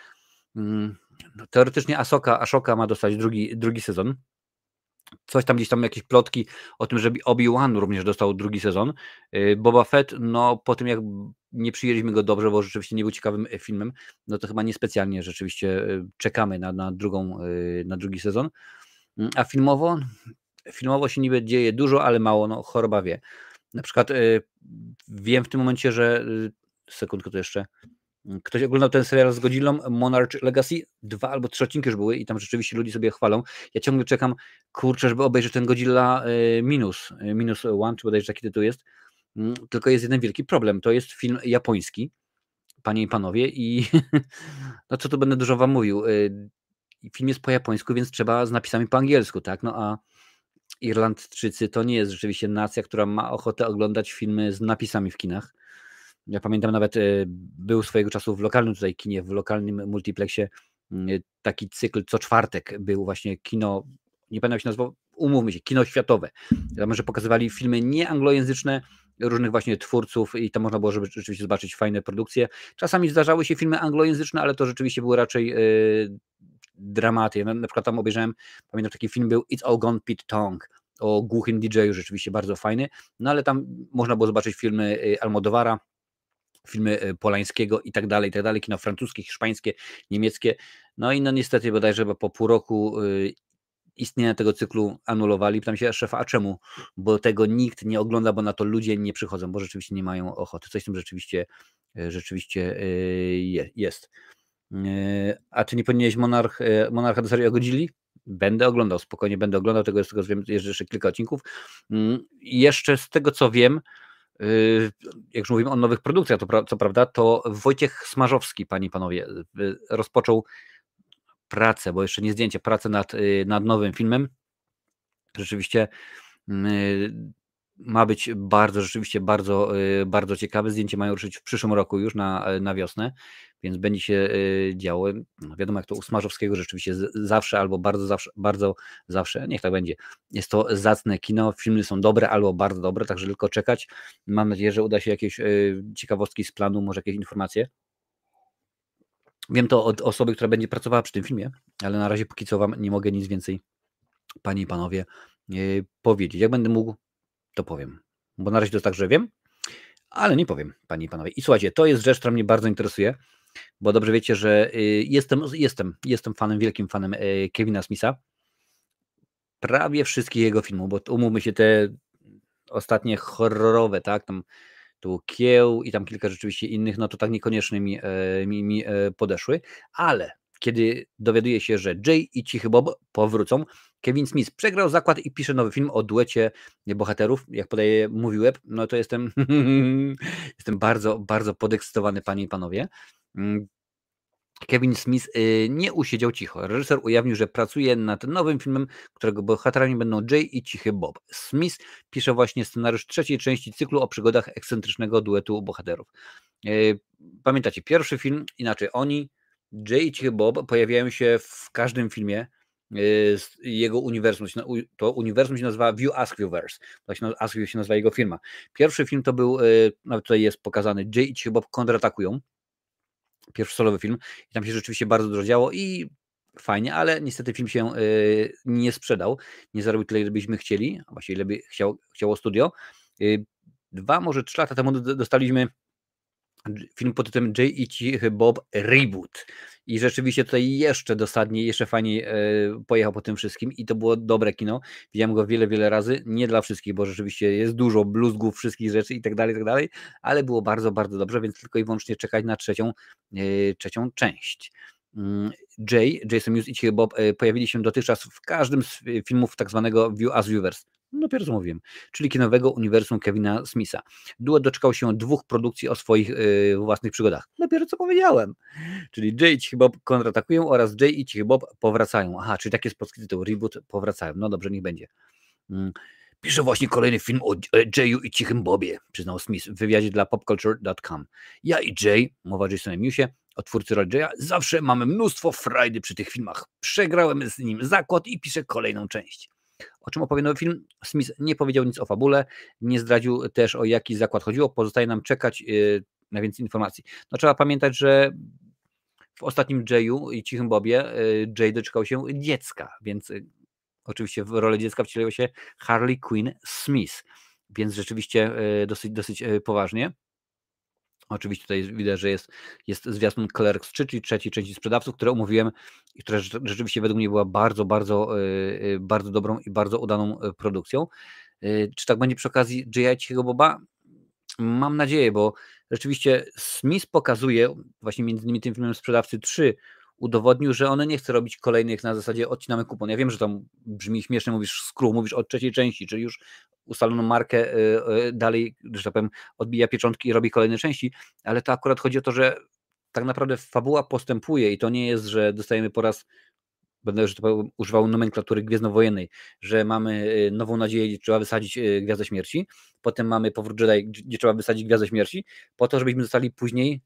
mm, no, teoretycznie Asoka, Ashoka ma dostać drugi, drugi sezon, Coś tam gdzieś tam jakieś plotki o tym, że Obi-Wan również dostał drugi sezon. Y, Boba Fett, no po tym jak nie przyjęliśmy go dobrze, bo rzeczywiście nie był ciekawym e, filmem, no to chyba niespecjalnie rzeczywiście y, czekamy na, na, drugą, y, na drugi sezon. Mm, a filmowo, filmowo się niby dzieje dużo, ale mało, no choroba wie. Na przykład wiem w tym momencie, że sekundkę to jeszcze, Ktoś oglądał ten serial z Godzillą, Monarch Legacy? Dwa albo trzy odcinki już były i tam rzeczywiście ludzie sobie chwalą. Ja ciągle czekam, kurczę, żeby obejrzeć ten Godzilla y, minus, y, minus one, czy bodajże taki tytuł jest. Mm, tylko jest jeden wielki problem. To jest film japoński, panie i panowie, i no co tu będę dużo wam mówił. Y, film jest po japońsku, więc trzeba z napisami po angielsku, tak? No a Irlandczycy to nie jest rzeczywiście nacja, która ma ochotę oglądać filmy z napisami w kinach. Ja pamiętam nawet, był swojego czasu w lokalnym tutaj kinie, w lokalnym multiplexie mm, taki cykl co czwartek był właśnie kino, nie pamiętam jak się nazywał, umówmy się, kino światowe. Tam, że pokazywali filmy nieanglojęzyczne, różnych właśnie twórców i tam można było żeby rzeczywiście zobaczyć fajne produkcje. Czasami zdarzały się filmy anglojęzyczne, ale to rzeczywiście były raczej yy, dramaty. Ja na przykład tam obejrzałem, pamiętam taki film był It's All Gone Pete Tong o głuchym DJ-u, rzeczywiście bardzo fajny, no ale tam można było zobaczyć filmy y, Almodowara, filmy y, Polańskiego i tak dalej, i tak dalej, kino francuskie, hiszpańskie, niemieckie. No i no niestety bodajże po pół roku y, istnienia tego cyklu anulowali. Pytam się szefa, a czemu? Bo tego nikt nie ogląda, bo na to ludzie nie przychodzą, bo rzeczywiście nie mają ochoty. Coś w tym rzeczywiście, e, rzeczywiście e, jest. E, a czy nie powinieneś monarch, monarcha do serii ogodzili? Będę oglądał, spokojnie będę oglądał, tego, z tego wiem, jeszcze kilka odcinków. Mm, jeszcze z tego co wiem, jak już mówimy o nowych produkcjach, to co prawda, to Wojciech Smarzowski, panie i panowie, rozpoczął pracę, bo jeszcze nie zdjęcie, pracę nad, y, nad nowym filmem. Rzeczywiście y, ma być bardzo, rzeczywiście bardzo, y, bardzo ciekawe. Zdjęcie mają ruszyć w przyszłym roku już na, na wiosnę, więc będzie się działo. No wiadomo, jak to u Smarzowskiego rzeczywiście zawsze albo bardzo zawsze, bardzo zawsze, niech tak będzie. Jest to zacne kino, filmy są dobre albo bardzo dobre, także tylko czekać. Mam nadzieję, że uda się jakieś ciekawostki z planu, może jakieś informacje. Wiem to od osoby, która będzie pracowała przy tym filmie, ale na razie póki co Wam nie mogę nic więcej, Panie i Panowie, powiedzieć. Jak będę mógł, to powiem. Bo na razie to tak, że wiem, ale nie powiem, Panie i Panowie. I słuchajcie, to jest rzecz, która mnie bardzo interesuje, bo dobrze wiecie, że y, jestem, jestem, jestem fanem, wielkim fanem y, Kevina Smitha. Prawie wszystkich jego filmów, bo umówmy się, te ostatnie horrorowe, tak, tam tu Kieł i tam kilka rzeczywiście innych, no to tak niekoniecznie mi, e, mi, mi podeszły, ale kiedy dowiaduje się, że Jay i Cichy Bob powrócą, Kevin Smith przegrał zakład i pisze nowy film o duecie bohaterów, jak podaje Movie Web, no to jestem, jestem bardzo, bardzo podekscytowany, panie i panowie. Mm, Kevin Smith y, nie usiedział cicho. Reżyser ujawnił, że pracuje nad nowym filmem, którego bohaterami będą Jay i Cichy Bob. Smith pisze właśnie scenariusz trzeciej części cyklu o przygodach ekscentrycznego duetu bohaterów. Y, pamiętacie, pierwszy film, inaczej oni, Jay i Bob pojawiają się w każdym filmie y, jego uniwersum. To uniwersum się nazywa View Askewverse. Właśnie Askview się nazywa jego firma. Pierwszy film to był, nawet tutaj jest pokazany, Jay i Cichy Bob kontratakują pierwszy solowy film i tam się rzeczywiście bardzo dużo działo i fajnie, ale niestety film się y, nie sprzedał, nie zarobił tyle, ile byśmy chcieli, a właściwie ile by chciał, chciało studio. Y, dwa, może trzy lata temu dostaliśmy film pod tytułem Jay i Cichy Bob Reboot. I rzeczywiście tutaj jeszcze dosadniej, jeszcze fajniej e, pojechał po tym wszystkim i to było dobre kino. Widziałem go wiele, wiele razy, nie dla wszystkich, bo rzeczywiście jest dużo bluzgów, wszystkich rzeczy i tak dalej, i tak dalej, ale było bardzo, bardzo dobrze, więc tylko i wyłącznie czekać na trzecią, e, trzecią część. Mm, Jay, Jason Mewes i Cichy Bob e, pojawili się dotychczas w każdym z filmów tak zwanego View as Viewers. No dopiero co mówiłem, czyli kinowego uniwersum Kevina Smitha. Duet doczekał się dwóch produkcji o swoich yy, własnych przygodach. Dopiero co powiedziałem. Czyli Jay i Bob kontratakują oraz Jay i Bob powracają. Aha, czyli taki jest polski tytuł, reboot, powracają. No dobrze, niech będzie. Mm. Piszę właśnie kolejny film o Jayu i Cichym Bobie, przyznał Smith w wywiadzie dla popculture.com. Ja i Jay, mowa Jasonie Mewsie, o twórcy roli Jaya, zawsze mamy mnóstwo frajdy przy tych filmach. Przegrałem z nim zakład i piszę kolejną część. O czym opowie nowy film? Smith nie powiedział nic o fabule, nie zdradził też o jaki zakład chodziło. Pozostaje nam czekać y, na więcej informacji. No trzeba pamiętać, że w ostatnim Jayu i Cichym Bobie y, Jay doczekał się dziecka, więc y, oczywiście w rolę dziecka wcieliło się Harley Quinn Smith, więc rzeczywiście dosyć, dosyć poważnie. Oczywiście tutaj widać, że jest, jest zwiastun Clerks 3, czyli trzeciej części sprzedawców, które omówiłem i która rzeczywiście według mnie była bardzo, bardzo, e, e, bardzo dobrą i bardzo udaną e, produkcją. Czy tak będzie przy okazji J.I. Boba? Mam nadzieję, bo rzeczywiście Smith pokazuje właśnie między innymi tym filmem Sprzedawcy 3 udowodnił, że one nie chce robić kolejnych na zasadzie odcinamy kupon. Ja wiem, że tam brzmi śmiesznie, mówisz skru, mówisz od trzeciej części, czyli już ustaloną markę y, y, dalej, że tak powiem, odbija pieczątki i robi kolejne części, ale to akurat chodzi o to, że tak naprawdę fabuła postępuje i to nie jest, że dostajemy po raz będę że używał nomenklatury gwiezdnowojennej, że mamy nową nadzieję, gdzie trzeba wysadzić Gwiazdę Śmierci, potem mamy Powrót Jedi, gdzie trzeba wysadzić Gwiazdę Śmierci, po to, żebyśmy zostali później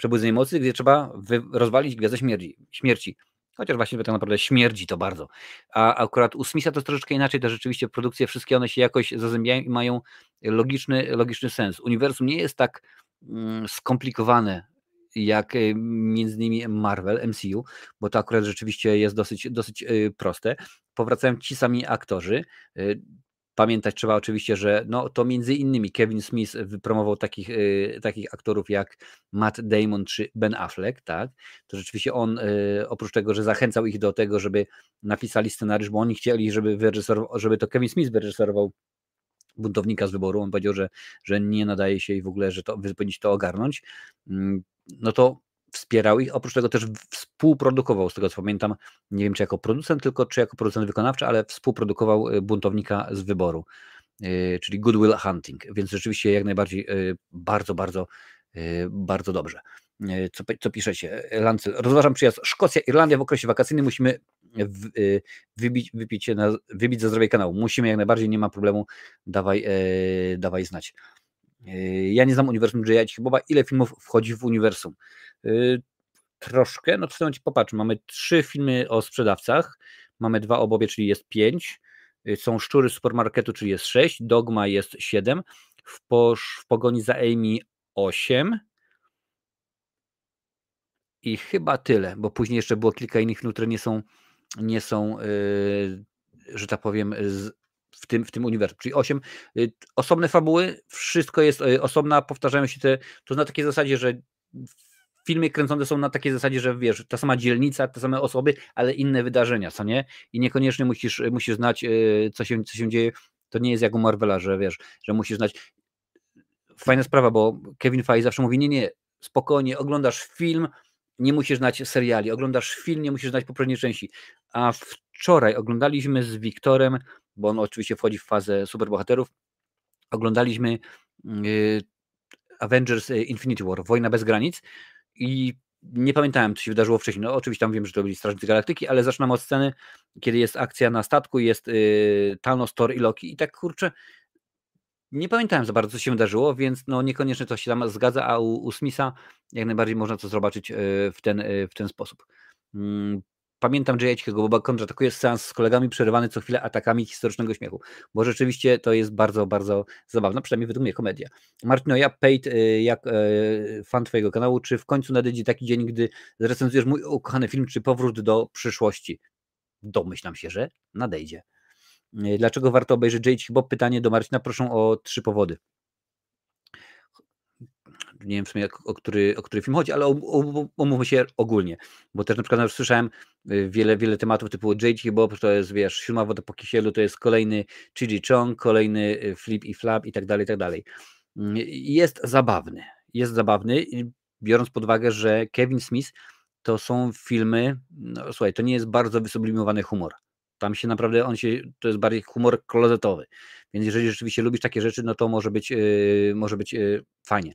Przebudzenie Mocy, gdzie trzeba rozwalić Gwiazdę Śmierci. śmierci. Chociaż właśnie tak naprawdę śmierdzi to bardzo. A akurat u Smitha to troszeczkę inaczej, to rzeczywiście produkcje wszystkie one się jakoś zazębiają i mają logiczny, logiczny sens. Uniwersum nie jest tak mm, skomplikowane jak y, między innymi Marvel, MCU, bo to akurat rzeczywiście jest dosyć, dosyć y, proste. Powracają ci sami aktorzy. Y, Pamiętać trzeba oczywiście, że no, to między innymi Kevin Smith wypromował takich, yy, takich aktorów jak Matt Damon czy Ben Affleck, tak? To rzeczywiście on yy, oprócz tego, że zachęcał ich do tego, żeby napisali scenariusz, bo oni chcieli, żeby, żeby to Kevin Smith wyreżyserował buntownika z wyboru. On powiedział, że, że nie nadaje się i w ogóle, że to, to ogarnąć. Mm, no to wspierał ich, oprócz tego też współprodukował, z tego co pamiętam, nie wiem czy jako producent, tylko czy jako producent wykonawczy, ale współprodukował y, buntownika z wyboru, y, czyli Goodwill Hunting, więc rzeczywiście jak najbardziej y, bardzo, bardzo, bardzo dobrze. Co, co piszecie? Lancel. Rozważam przyjazd Szkocja, Irlandia w okresie wakacyjnym. Musimy wybić, wybić, na, wybić za zdrowie kanału. Musimy jak najbardziej, nie ma problemu. Dawaj, dawaj znać. Ja nie znam uniwersum J.I. Chyba ile filmów wchodzi w uniwersum? Y, troszkę, no to momencie popatrz, mamy trzy filmy o sprzedawcach, mamy dwa obobie, czyli jest pięć, y, są Szczury supermarketu, czyli jest sześć, Dogma jest siedem, w, posz, w pogoni za Amy osiem. I chyba tyle, bo później jeszcze było kilka innych filmów, które nie są, nie są yy, że tak powiem, z, w tym, w tym uniwersum, czyli osiem Yy, osobne fabuły, wszystko jest osobna, powtarzają się te, to na takiej zasadzie, że filmy kręcone są na takiej zasadzie, że wiesz, ta sama dzielnica, te same osoby, ale inne wydarzenia, co nie? I niekoniecznie musisz, musisz znać, e, co się, co się dzieje. To nie jest jak u Marvela, że wiesz, że musisz znać. Fajna sprawa, bo Kevin Feige zawsze mówi, nie, nie, spokojnie, oglądasz film, nie musisz znać seriali, oglądasz film, nie musisz znać poprzedniej części. A wczoraj oglądaliśmy z Wiktorem, bo on oczywiście wchodzi w fazę superbohaterów, oglądaliśmy yy, Avengers e, Infinity War, Wojna bez granic i nie pamiętałem, co się wydarzyło wcześniej. No, oczywiście tam wiem, że to byli Strażnicy Galaktyki, ale zaczynam od sceny, kiedy jest akcja na statku, jest yy, Thanos, Thor i Loki i tak kurczę, nie pamiętałem za bardzo, co się wydarzyło, więc no niekoniecznie to się tam zgadza, a u, u Smitha jak najbardziej można to zobaczyć yy, w ten, yy, w ten sposób. Pamiętam J.H. Boba kontratakuje seans z kolegami przerywany co chwilę atakami historycznego śmiechu, bo rzeczywiście to jest bardzo, bardzo zabawne, przynajmniej według mnie komedia. Martino, ja Pate, y, jak e, fan twojego kanału, czy w końcu nadejdzie taki dzień, gdy zrecenzujesz mój ukochany film, czy powrót do przyszłości? Domyślam się, że nadejdzie. Y, dlaczego warto obejrzeć J.H. Bob? Pytanie do Marcina, proszę o trzy powody nie wiem w sumie o który, o który film chodzi, ale omówmy się ogólnie, bo też na przykład już słyszałem y, wiele, wiele tematów typu J.T. Bob, to jest wiesz, siódma woda po kisielu, to jest kolejny Chi Chong, kolejny y, Flip i Flap i tak dalej, i tak dalej. Mm, jest zabawny, jest zabawny, biorąc pod uwagę, że Kevin Smith to są filmy, no słuchaj, to nie jest bardzo wysublimowany humor. Tam się naprawdę, on się, to jest bardziej humor klozetowy. Więc jeżeli rzeczywiście lubisz takie rzeczy, no to może być, yy, może być yy, fajnie.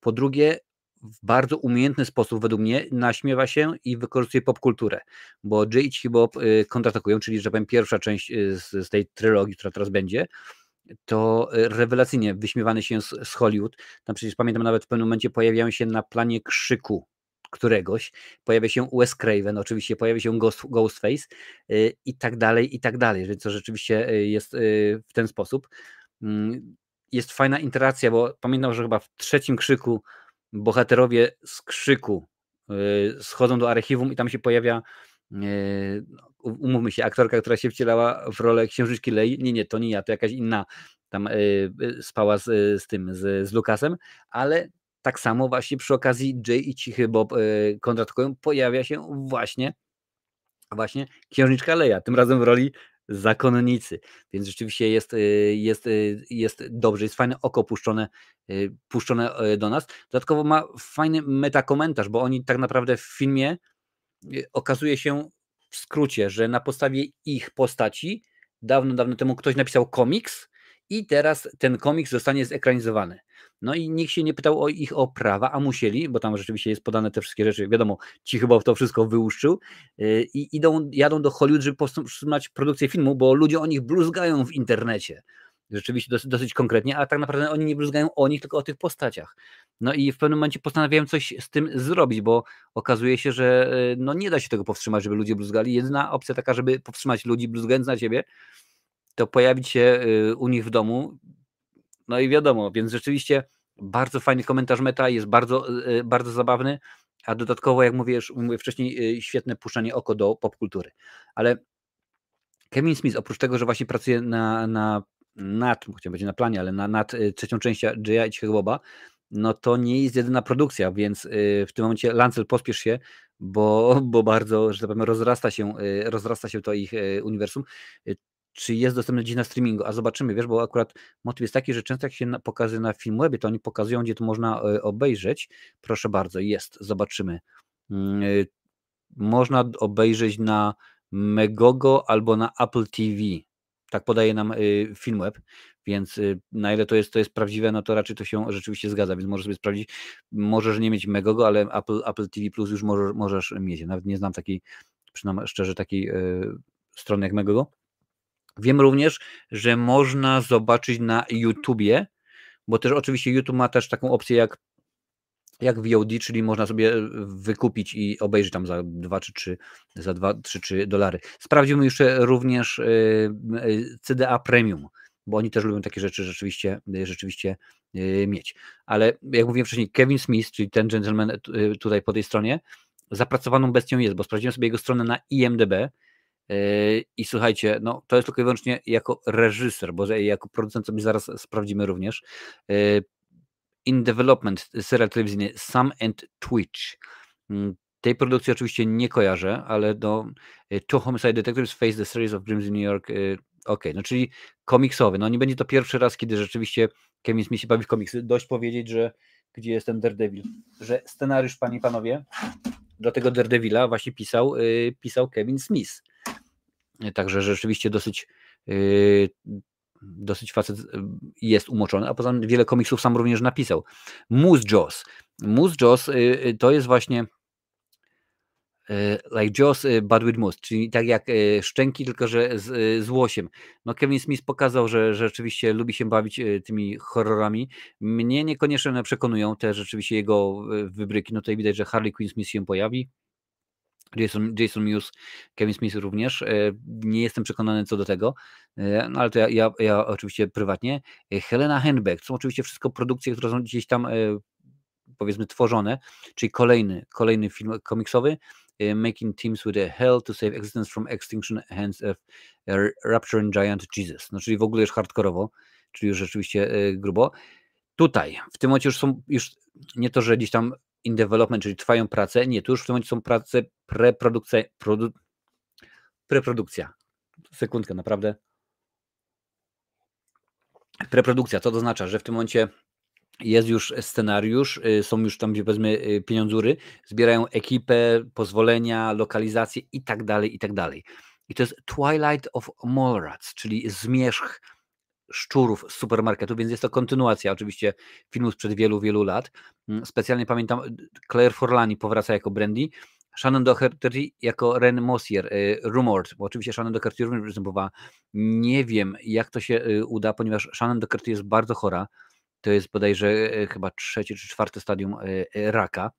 Po drugie, w bardzo umiejętny sposób, według mnie, naśmiewa się i wykorzystuje popkulturę, bo J i Bob yy, kontratakują, czyli, że powiem, pierwsza część z, z tej trylogii, która teraz będzie, to rewelacyjnie wyśmiewany się z, z Hollywood. Tam przecież pamiętam nawet w pewnym momencie pojawiają się na planie krzyku któregoś, pojawia się Wes Craven, oczywiście pojawia się Ghost, Ghostface yy, i tak dalej, i tak dalej, więc to rzeczywiście y, jest yy, w ten sposób. Yy, jest fajna interakcja, bo pamiętam, że chyba w trzecim krzyku bohaterowie z krzyku y, schodzą do archiwum i tam się pojawia y, no, umówmy się, aktorka, która się wcielała w rolę księżyczki Lei, nie, nie, to nie ja, to jakaś inna tam spała z, z tym, z, z Lukasem, ale tak samo właśnie przy okazji Jay i Cichy Bob yy, kontratakują, pojawia się właśnie właśnie księżniczka Leia, tym razem w roli zakonnicy, więc rzeczywiście jest, y, jest, y, jest dobrze, jest fajne oko puszczone, puszczone do nas. Dodatkowo ma fajny metakomentarz, bo oni tak naprawdę w filmie okazuje się w skrócie, że na podstawie ich postaci dawno, dawno temu ktoś napisał komiks i teraz ten komiks zostanie zekranizowany. No i nikt się nie pytał o ich o prawa, a musieli, bo tam rzeczywiście jest podane te wszystkie rzeczy. Wiadomo, ci chyba to wszystko wyłuszczył y, i idą, jadą do Hollywood, żeby powstrzymać produkcję filmu, bo ludzie o nich bluzgają w internecie. Rzeczywiście dosyć, dosyć konkretnie, a tak naprawdę oni nie bluzgają o nich, tylko o tych postaciach. No i w pewnym momencie postanawiałem coś z tym zrobić, bo okazuje się, że y, no nie da się tego powstrzymać, żeby ludzie bluzgali. Jedyna opcja taka, żeby powstrzymać ludzi bluzgając na ciebie, to pojawić się y, u nich w domu. No i wiadomo, więc rzeczywiście bardzo fajny komentarz meta, jest bardzo, y, bardzo zabawny, a dodatkowo, jak mówię, już mówię wcześniej, świetne puszczanie oko do popkultury. Ale Kevin Smith, oprócz tego, że właśnie pracuje na, na nad, chciałem powiedzieć na planie, ale na, nad trzecią częścią Jaya i Cichego no to nie jest jedyna produkcja, więc w tym momencie Lancel pospiesz się, bo, bo bardzo, że tak powiem, rozrasta się, rozrasta się to ich uniwersum. Czy jest dostępne dziś na streamingu? A zobaczymy, wiesz, bo akurat motyw jest taki, że często jak się pokazuje na Filmwebie, to oni pokazują, gdzie to można obejrzeć. Proszę bardzo, jest, zobaczymy. Mm, można obejrzeć na Megogo albo na Apple TV. Tak podaje nam Filmweb. Więc na ile to jest, to jest prawdziwe, no to raczej to się rzeczywiście zgadza, więc możesz sobie sprawdzić. Możesz nie mieć Megogo, ale Apple, Apple TV Plus już możesz, możesz mieć. Nawet nie znam takiej, przynajmniej szczerze, takiej strony jak Megogo. Wiem również, że można zobaczyć na YouTubie, bo też oczywiście YouTube ma też taką opcję jak jak VOD, czyli można sobie wykupić i obejrzeć tam za 2 czy 3, za 2, 3, 3 dolary. Sprawdzimy jeszcze również y, CDA Premium bo oni też lubią takie rzeczy rzeczywiście, rzeczywiście mieć. Ale jak mówiłem wcześniej, Kevin Smith, czyli ten gentleman tutaj po tej stronie, zapracowaną bestią jest, bo sprawdziłem sobie jego stronę na IMDB i słuchajcie, no to jest tylko i wyłącznie jako reżyser, bo jako producent sobie zaraz sprawdzimy również. In Development, serial telewizyjny Sam and Twitch. Mm, tej produkcji oczywiście nie kojarzę, ale do Two Homicide Detectives Face the Series of Dreams in New York Okej, no czyli komiksowy. No nie będzie to pierwszy raz, kiedy rzeczywiście Kevin Smith się bawi w komiksy. Dość powiedzieć, że gdzie jest ten Daredevil, że scenariusz, panie i panowie, do tego Daredevila właśnie pisał, yy, pisał Kevin Smith. Także rzeczywiście dosyć yy, dosyć facet y, jest umoczony, a poza tym wiele komiksów sam również napisał. Moose Jaws. Moose Jaws yy, to jest właśnie like Jaws, but with moose, czyli tak jak szczęki, tylko że z, z łosiem. No Kevin Smith pokazał, że rzeczywiście lubi się bawić tymi horrorami. Mnie niekoniecznie przekonują te rzeczywiście jego wybryki. No tutaj widać, że Harley Quinn Smith się pojawi. Jason, Jason Mewes, Kevin Smith również. Nie jestem przekonany co do tego, no ale to ja, ja, ja oczywiście prywatnie. Helena Henbeck, są oczywiście wszystko produkcje, które są gdzieś tam powiedzmy tworzone, czyli kolejny, kolejny film komiksowy. Making teams with a hell to save existence from extinction hands of a rapturing giant Jesus. No czyli w ogóle już hardkorowo, czyli już rzeczywiście e, grubo. Tutaj, w tym momencie już są, już nie to, że gdzieś tam in development, czyli trwają prace, nie, tu już w tym momencie są prace preprodukcja, produ, preprodukcja. Sekundkę, naprawdę. Preprodukcja, co to oznacza, że w tym momencie jest już scenariusz, y, są już tam, gdzie powiedzmy pieniądzury, zbierają ekipę, pozwolenia, lokalizacje i tak dalej, i tak dalej. I to jest Twilight of Mallrats, czyli zmierzch szczurów z supermarketu, więc jest to kontynuacja oczywiście filmu sprzed wielu, wielu lat. Mm, specjalnie pamiętam, Claire Forlani powraca jako Brandy, Shannon Doherty jako Ren Mossier, y, Rumored, bo oczywiście Shannon Doherty również występowała. Nie wiem, jak to się uda, ponieważ Shannon Doherty jest bardzo chora, to jest bodajże e, chyba trzecie czy czwarte stadium raka.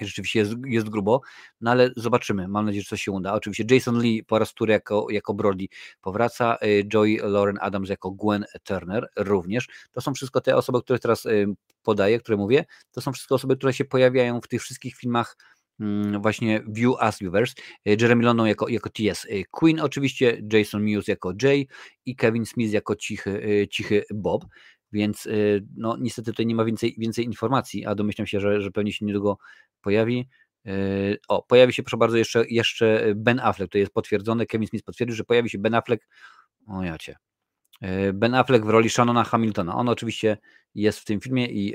Rzeczywiście jest, jest grubo, no ale zobaczymy. Mam nadzieję, że coś się uda. Oczywiście Jason Lee po raz który jako, jako Brody powraca, Joy Lauren Adams jako Gwen Turner również. To są wszystko te osoby, które teraz podaję, które mówię. To są wszystko osoby, które się pojawiają w tych wszystkich filmach właśnie View as Viewers. Jeremy London jako, jako T.S. Queen oczywiście, Jason Mewes jako Jay i Kevin Smith jako cichy, cichy Bob. Więc no, niestety tutaj nie ma więcej, więcej informacji, a domyślam się, że, że pewnie się niedługo pojawi. O, pojawi się, proszę bardzo, jeszcze, jeszcze Ben Affleck, to jest potwierdzone, Kevin Smith potwierdził, że pojawi się Ben Affleck, o Ben Affleck w roli Shannona Hamiltona. On oczywiście jest w tym filmie i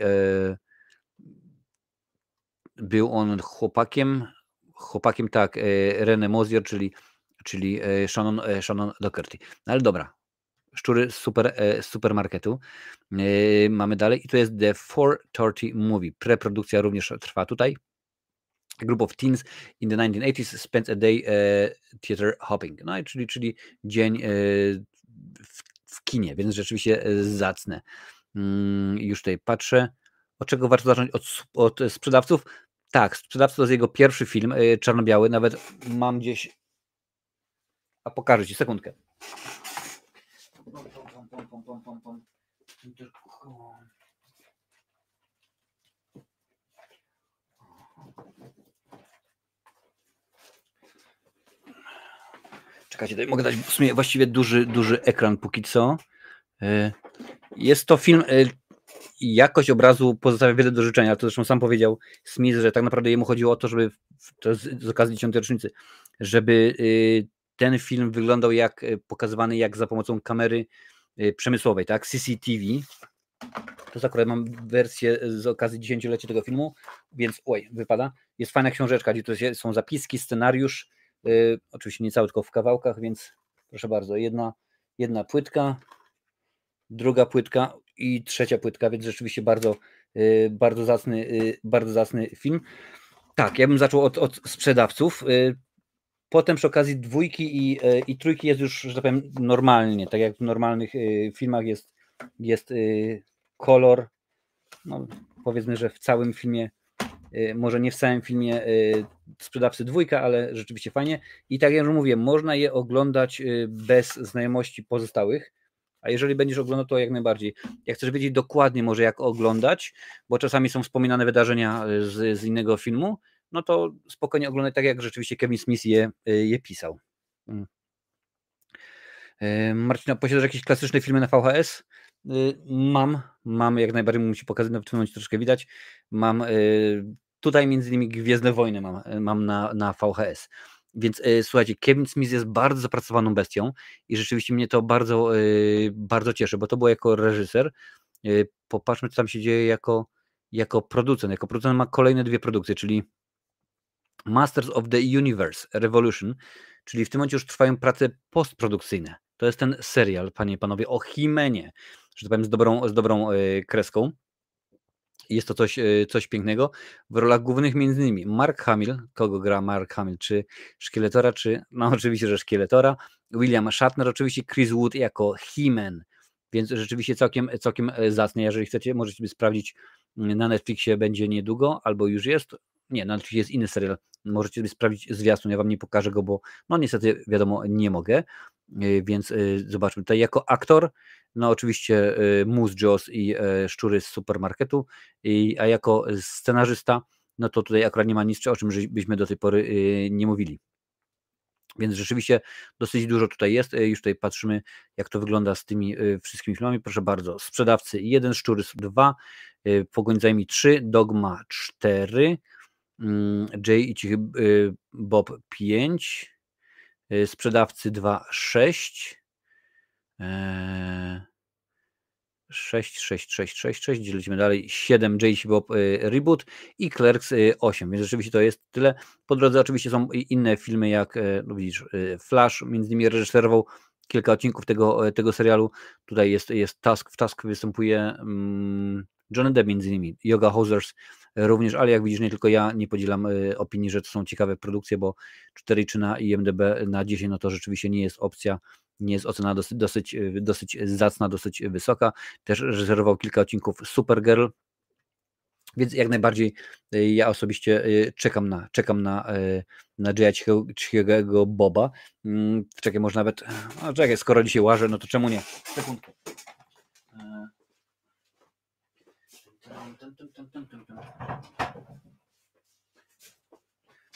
był on chłopakiem, chłopakiem tak, René Mozier, czyli, czyli Shannon, Shannon Doherty. No ale dobra, Szczury z, super, e, supermarketu. E, mamy dalej i to jest The 430 Movie. Preprodukcja również trwa tutaj. A group of teens in the 1980s spent a day theater hopping. No i czyli, czyli dzień w, w, kinie, więc rzeczywiście zacne. Mm, już tutaj patrzę. Od czego warto zacząć? Od, od sprzedawców? Tak, sprzedawca to jest jego pierwszy film, y, czarno-biały. Nawet mam gdzieś. A pokażę ci sekundkę. Czekajcie, mogę dać w sumie właściwie duży, duży ekran póki co. Y, jest to film, y, jakość obrazu pozostawia wiele do życzenia, to zresztą sam powiedział Smith, że tak naprawdę jemu chodziło o to, żeby, to z, z okazji 10 rocznicy, żeby y, ten film wyglądał jak pokazywany jak za pomocą kamery przemysłowej, tak, CCTV. To akurat mam wersję z okazji dziesięciolecia tego filmu, więc oj, wypada. Jest fajna książeczka, gdzie to są zapiski, scenariusz, yy, oczywiście nie cały, tylko w kawałkach, więc proszę bardzo, jedna, jedna płytka, druga płytka i trzecia płytka, więc rzeczywiście bardzo, yy, bardzo, zacny, yy, bardzo zacny film. Tak, ja bym zaczął od, od sprzedawców. Potem przy okazji dwójki i, i trójki jest już, że tak powiem, normalnie, tak jak w normalnych filmach jest, jest kolor. No, powiedzmy, że w całym filmie, może nie w całym filmie sprzedawcy dwójka, ale rzeczywiście fajnie. I tak jak już mówię, można je oglądać bez znajomości pozostałych a jeżeli będziesz oglądał, to jak najbardziej. Jak chcesz wiedzieć dokładnie może jak oglądać, bo czasami są wspominane wydarzenia e, z, z innego filmu, no to spokojnie oglądaj tak, jak rzeczywiście Kevin Smith je, e, je pisał. Hmm. Marcina, posiadasz jakieś klasyczne filmy na VHS? Mam, mam jak najbardziej, muszę ci pokazać, w tym momencie troszkę widać. Mam tutaj między innymi Gwiezdne Wojny mam, mam na, na VHS. Więc y, słuchajcie, Kevin Smith jest bardzo zapracowaną bestią i rzeczywiście mnie to bardzo, y, bardzo cieszy, bo to było jako reżyser. Y, popatrzmy, co tam się dzieje jako, jako producent. Jako producent ma kolejne dwie produkcje, czyli Masters of the Universe Revolution, czyli w tym momencie już trwają prace postprodukcyjne. To jest ten serial, panie i panowie, o Himenie, że tak powiem, z dobrą, z dobrą kreską. Jest to coś, e, coś pięknego. W rolach głównych między innymi Mark Hamill, kogo gra Mark Hamill, czy Szkieletora, czy no oczywiście, że Szkieletora, William Shatner, oczywiście Chris Wood jako He-Man, więc rzeczywiście całkiem, całkiem e, zacnie. Jeżeli chcecie, możecie sobie sprawdzić mm, na Netflixie będzie niedługo, albo już jest. Nie, na Netflixie jest inny serial. Możecie sobie sprawdzić zwiastun, ja wam nie pokażę go, bo no niestety wiadomo, nie mogę. E, więc zobaczmy. Tutaj jako aktor no oczywiście y, Mus Jaws i e, Szczury z supermarketu, I, a jako scenarzysta, no to tutaj akurat nie ma nic, o czym byśmy do tej pory y, nie mówili. Więc rzeczywiście dosyć dużo tutaj jest. Już tutaj patrzymy, jak to wygląda z tymi y, wszystkimi filmami. Proszę bardzo, sprzedawcy 1, Szczury 2, Pogoń zajmij 3, Dogma 4, mm, Jay i Cichy Bob 5, sprzedawcy 2, 6, 6, 6, 6, 6, 6, lecimy dalej, 7 JC Bob y, Reboot i Clerks 8, y, więc rzeczywiście to jest tyle. Po drodze oczywiście są inne filmy jak, y, no widzisz, Flash, między innymi reżyserował kilka odcinków tego, tego serialu. Tutaj jest, jest Task, w Task występuje um, Johnny Depp między innymi, Yoga Hosers również, ale jak widzisz, nie tylko ja nie podzielam opinii, że to są ciekawe produkcje, bo 4 na IMDB na 10, no to rzeczywiście nie jest opcja nie jest ocena dosyć, dosyć, y, dosyć zacna, dosyć wysoka. Też reżyserował kilka odcinków Supergirl, więc jak najbardziej ja osobiście czekam na, czekam na, na Jaya Boba. Mm, czekaj, może nawet, no czekaj, skoro dzisiaj łażę, no to czemu nie? Sekundkę.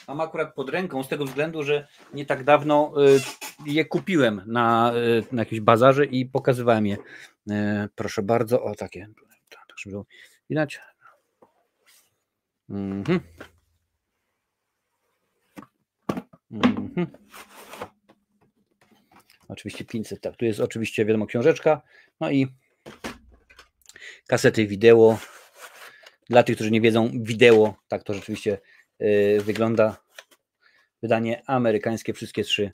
Mam akurat pod ręką z tego względu, że nie tak dawno y, je kupiłem na, y, na jakimś bazarze i pokazywałem je. Y, proszę bardzo, o takie. Tak, żeby widać. Mhm. Mhm. Oczywiście 500, tak. Tu jest oczywiście, wiadomo, książeczka. No i kasety wideo. Dla tych, którzy nie wiedzą, wideo, tak to rzeczywiście Y, wygląda wydanie amerykańskie. Wszystkie trzy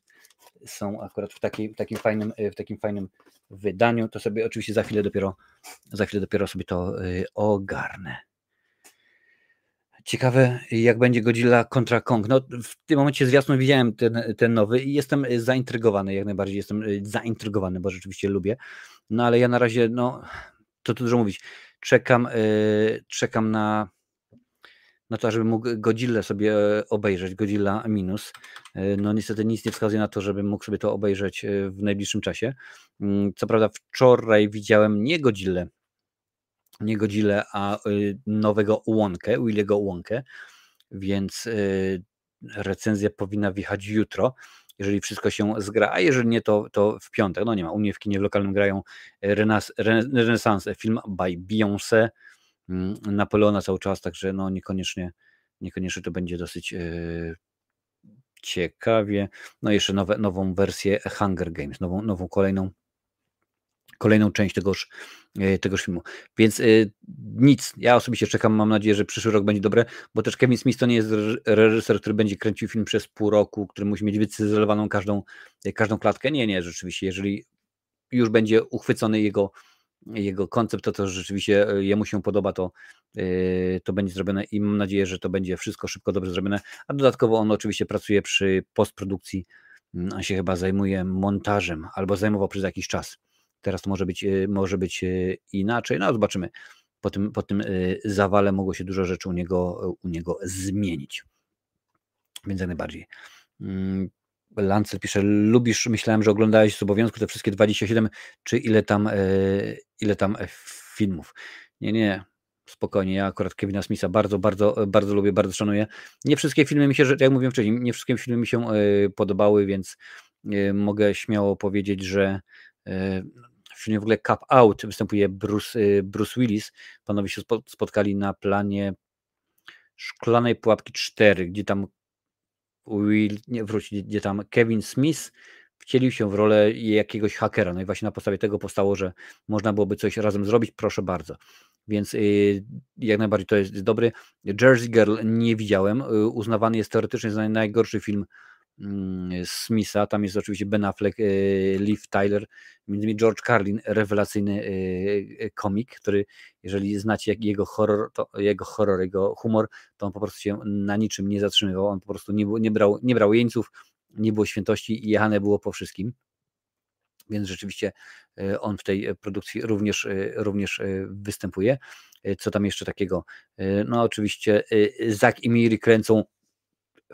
są akurat w, takim fajnym, y, w takim fajnym wydaniu, to sobie oczywiście za chwilę dopiero, za chwilę dopiero sobie to ogarnę. Ciekawe, jak będzie Godzilla kontra Kong. No, w tym momencie zwiastun widziałem ten, ten nowy i jestem zaintrygowany, jak najbardziej jestem zaintrygowany, bo rzeczywiście lubię. No ale ja na razie, no, to dużo mówić. Czekam, czekam na, na to, żeby mógł Godzilla sobie obejrzeć, Godzilla minus. No niestety nic nie wskazuje na to, żebym mógł sobie to obejrzeć w najbliższym czasie. Mm, co prawda wczoraj widziałem nie Godzilla, nie Godzilla, a y, nowego Łąkę, Williego Łąkę, więc y, recenzja powinna wjechać jutro, jeżeli wszystko się zgra, a jeżeli nie, to, to w piątek. No nie ma, u mnie w kinie w lokalnym grają Renas, Renaissance, film by Beyoncé, mm, Napoleona cały czas, także no niekoniecznie, niekoniecznie to będzie dosyć yy, ciekawie. No jeszcze nowe, nową wersję Hunger Games, nową, nową kolejną kolejną część tegoż, e, tegoż filmu. Więc y, nic, ja osobiście czekam, mam nadzieję, że przyszły rok będzie dobre, bo też Kevin Smith to nie jest reżyser, który będzie kręcił film przez pół roku, który musi mieć wycyzelowaną każdą, e, każdą klatkę. Nie, nie, rzeczywiście, jeżeli już będzie uchwycony jego, jego koncept, to to rzeczywiście jemu się podoba, to, to będzie zrobione i mam nadzieję, że to będzie wszystko szybko, dobrze zrobione, a dodatkowo on oczywiście pracuje przy postprodukcji, mm, on się chyba zajmuje montażem, albo zajmował przez jakiś czas Teraz to może być, y, może być y, inaczej. No zobaczymy. Po tym, po tym y, zawale mogło się dużo rzeczy u niego, u niego zmienić. Więc jak najbardziej. Mm, Lancet pisze, lubisz, myślałem, że oglądałeś z obowiązku te wszystkie 27, czy ile tam, ile tam filmów. Nie, nie, spokojnie, ja akurat Kevina Smitha bardzo, bardzo, bardzo lubię, bardzo szanuję. Nie wszystkie filmy mi się, jak mówiłem wcześniej, nie wszystkie filmy mi się podobały, więc mogę śmiało powiedzieć, że w ogóle Cap Out występuje Bruce, y, Bruce Willis. Panowie się spotkali na planie Szklanej Pułapki 4, gdzie tam Will, nie wróci, gdzie tam Kevin Smith wcielił się w rolę jakiegoś hakera. No i właśnie na podstawie tego powstało, że można byłoby coś razem zrobić, proszę bardzo. Więc y, jak najbardziej to jest dobry. Jersey Girl nie widziałem. Y, uznawany jest teoretycznie za najgorszy film Smitha, tam jest oczywiście Ben Affleck, e, Liv Tyler, między innymi George Carlin, rewelacyjny e, e, komik, który jeżeli znacie jego horror, to jego horror, jego humor, to on po prostu się na niczym nie zatrzymywał, on po prostu nie, nie, brał, nie brał jeńców, nie było świętości i jechane było po wszystkim. Więc rzeczywiście on w tej produkcji również, również występuje. Co tam jeszcze takiego? No oczywiście Zach i Miri kręcą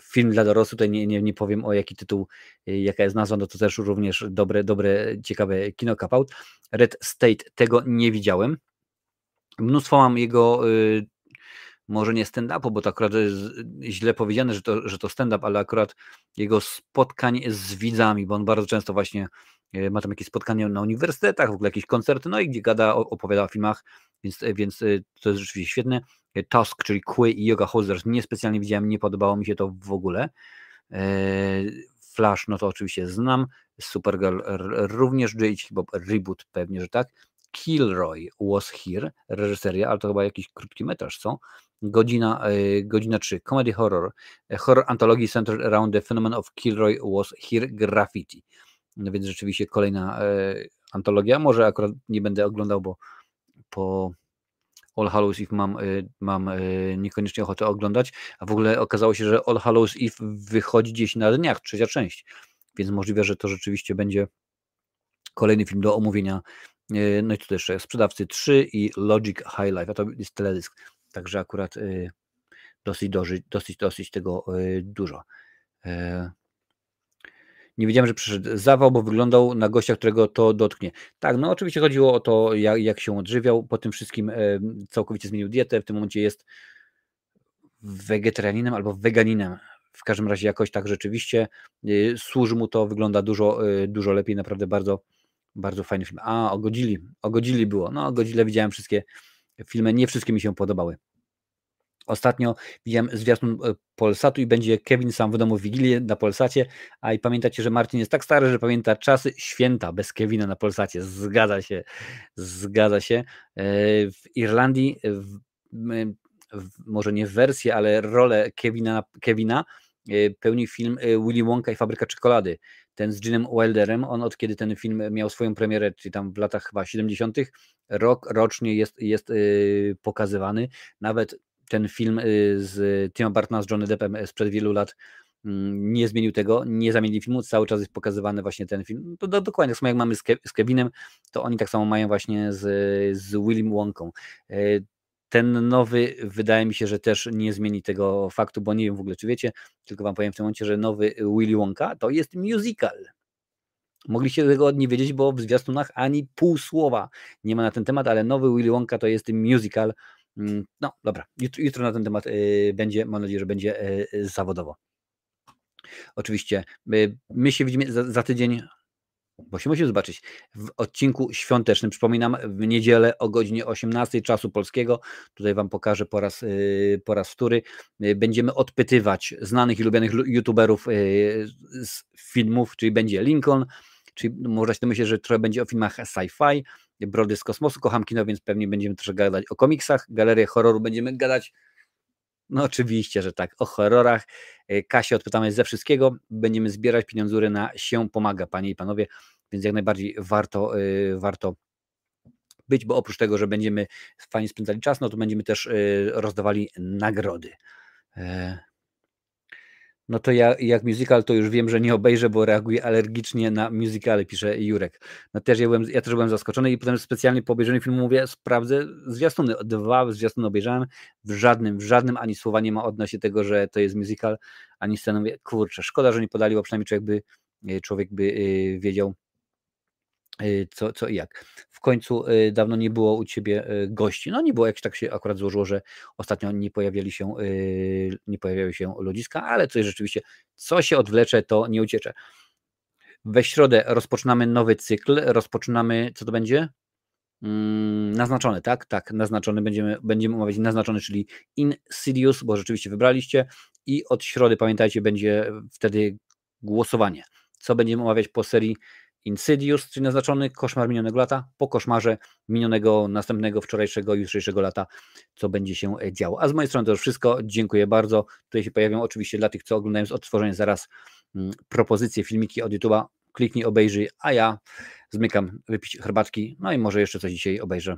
film dla dorosłych, tutaj nie, nie, nie powiem o jaki tytuł, y, jaka jest nazwa, no to też również dobre, dobre ciekawe kino Kapout. Red State, tego nie widziałem. Mnóstwo mam jego, y, może nie stand-upu, bo to akurat jest źle powiedziane, że to, że to stand-up, ale akurat jego spotkań z widzami, bo on bardzo często właśnie y, ma tam jakieś spotkania na uniwersytetach, w ogóle jakieś koncerty, no i gdzie gada, opowiada o filmach, więc, więc to jest rzeczywiście świetne. Tusk, czyli Kły i Yoga Hosers niespecjalnie widziałem, nie podobało mi się to w ogóle. E, Flash, no to oczywiście znam. Supergirl również, J.H. Bob reboot pewnie, że tak. Kilroy was here, reżyseria, ale to chyba jakiś krótki metraż, co? Godzina, e, godzina 3, comedy horror, horror antologii centered around the phenomenon of Kilroy was here graffiti. No więc rzeczywiście kolejna e, antologia, może akurat nie będę oglądał, bo po All Hallows Eve mam, y, mam y, niekoniecznie ochotę oglądać, a w ogóle okazało się, że All Hallows Eve wychodzi gdzieś na dniach, trzecia część, więc możliwe, że to rzeczywiście będzie kolejny film do omówienia. No i tutaj jeszcze Sprzedawcy 3 i Logic High Life, a to jest teledysk, także akurat dosyć, dosyć, dosyć, dosyć tego dużo. Nie wiedziałem, że przyszedł zawał, bo wyglądał na gościa, którego to dotknie. Tak, no oczywiście chodziło o to, jak, jak się odżywiał. Po tym wszystkim całkowicie zmienił dietę. W tym momencie jest wegetarianinem albo weganinem. W każdym razie jakoś tak rzeczywiście e, służy mu to, wygląda dużo, e, dużo lepiej. Naprawdę bardzo, bardzo fajny film. A, o Godzili, o Godzili było. No, o Godzile widziałem wszystkie filmy, nie wszystkie mi się podobały. Ostatnio widziałem zwiastun e, Polsatu i będzie Kevin sam w domu w Wigilię na Polsacie, a i pamiętacie, że Marcin jest tak stary, że pamięta czasy święta bez Kevina na Polsacie. Zgadza się, zgadza się. E, w Irlandii w, w, może nie w wersji, ale rolę Kevina, Kevina e, pełni film Willy Wonka i Fabryka Czekolady. ten z Ginem Wilderem, on od kiedy ten film miał swoją premierę, czyli tam w latach chyba 70., rok rocznie jest, jest pokazywany. Nawet ten film y, z Tima Bartona z Johnny Deppem sprzed wielu lat mm, nie zmienił tego, nie zamienili filmu, cały czas jest pokazywany właśnie ten film. To, to dokładnie tak samo jak mamy z, Ke z, Kevinem, to oni tak samo mają właśnie z, z Willim Wonką. Y, ten nowy wydaje mi się, że też nie zmieni tego faktu, bo nie wiem w ogóle, czy wiecie, tylko wam powiem w tym momencie, że nowy Willy Wonka to jest musical. Mogliście tego nie wiedzieć, bo w zwiastunach ani pół słowa nie ma na ten temat, ale nowy Willy Wonka to jest musical. Mm, no dobra, jutro, jutro na ten temat y, będzie, mam nadzieję, że będzie y, y, zawodowo. Oczywiście, my się widzimy za, za tydzień bo się musimy zobaczyć w odcinku świątecznym. Przypominam, w niedzielę o godzinie 18 czasu polskiego. Tutaj Wam pokażę po raz, po raz wtóry. Będziemy odpytywać znanych i lubianych youtuberów z filmów, czyli będzie Lincoln, czyli można się domyśleć, że trochę będzie o filmach sci-fi, Brody z kosmosu, kocham kino, więc pewnie będziemy troszkę gadać o komiksach, galerię horroru będziemy gadać no oczywiście, że tak. O horrorach. Kasię odpytamy ze wszystkiego. Będziemy zbierać pieniądzury na się pomaga, panie i panowie więc jak najbardziej warto, y, warto być, bo oprócz tego, że będziemy fajnie spędzali czas, no to będziemy też y, rozdawali nagrody. E, no to ja jak musical to już wiem, że nie obejrzę, bo reaguję alergicznie na musicale, pisze Jurek. No też ja, byłem, ja też byłem zaskoczony i potem specjalnie po obejrzeniu filmu mówię, sprawdzę zwiastuny. Dwa zwiastuny obejrzałem, w żadnym, w żadnym ani słowa nie ma odnośnie tego, że to jest musical, ani sceny. Mówię, kurczę, szkoda, że nie podali, bo przynajmniej człowiek by, człowiek by wiedział, Y, co, co i jak. Końcu y, dawno nie było u Ciebie y, gości. No nie było, jak tak się akurat złożyło, że ostatnio nie pojawiali się, nie pojawiały się ludziska, ale coś rzeczywiście, co się odwlecze, to nie uciecze. We środę rozpoczynamy nowy cykl, rozpoczynamy, co to będzie? Mm, naznaczony, tak? Tak, naznaczony, będziemy, będziemy omawiać naznaczony, czyli Insidious, bo rzeczywiście wybraliście i od środy, pamiętajcie, będzie wtedy głosowanie. Co będziemy omawiać po serii Insidious, czyli naznaczony koszmar minionego lata, po koszmarze minionego, następnego, wczorajszego, jutrzejszego lata, co będzie się e, działo. A z mojej strony to już wszystko. Dziękuję bardzo. Tutaj się pojawią oczywiście dla tych, co oglądają z odtworzenia zaraz mm, propozycje, filmiki od YouTube'a. Kliknij, obejrzyj, a ja zmykam wypić herbatki, no i może jeszcze coś dzisiaj obejrzę.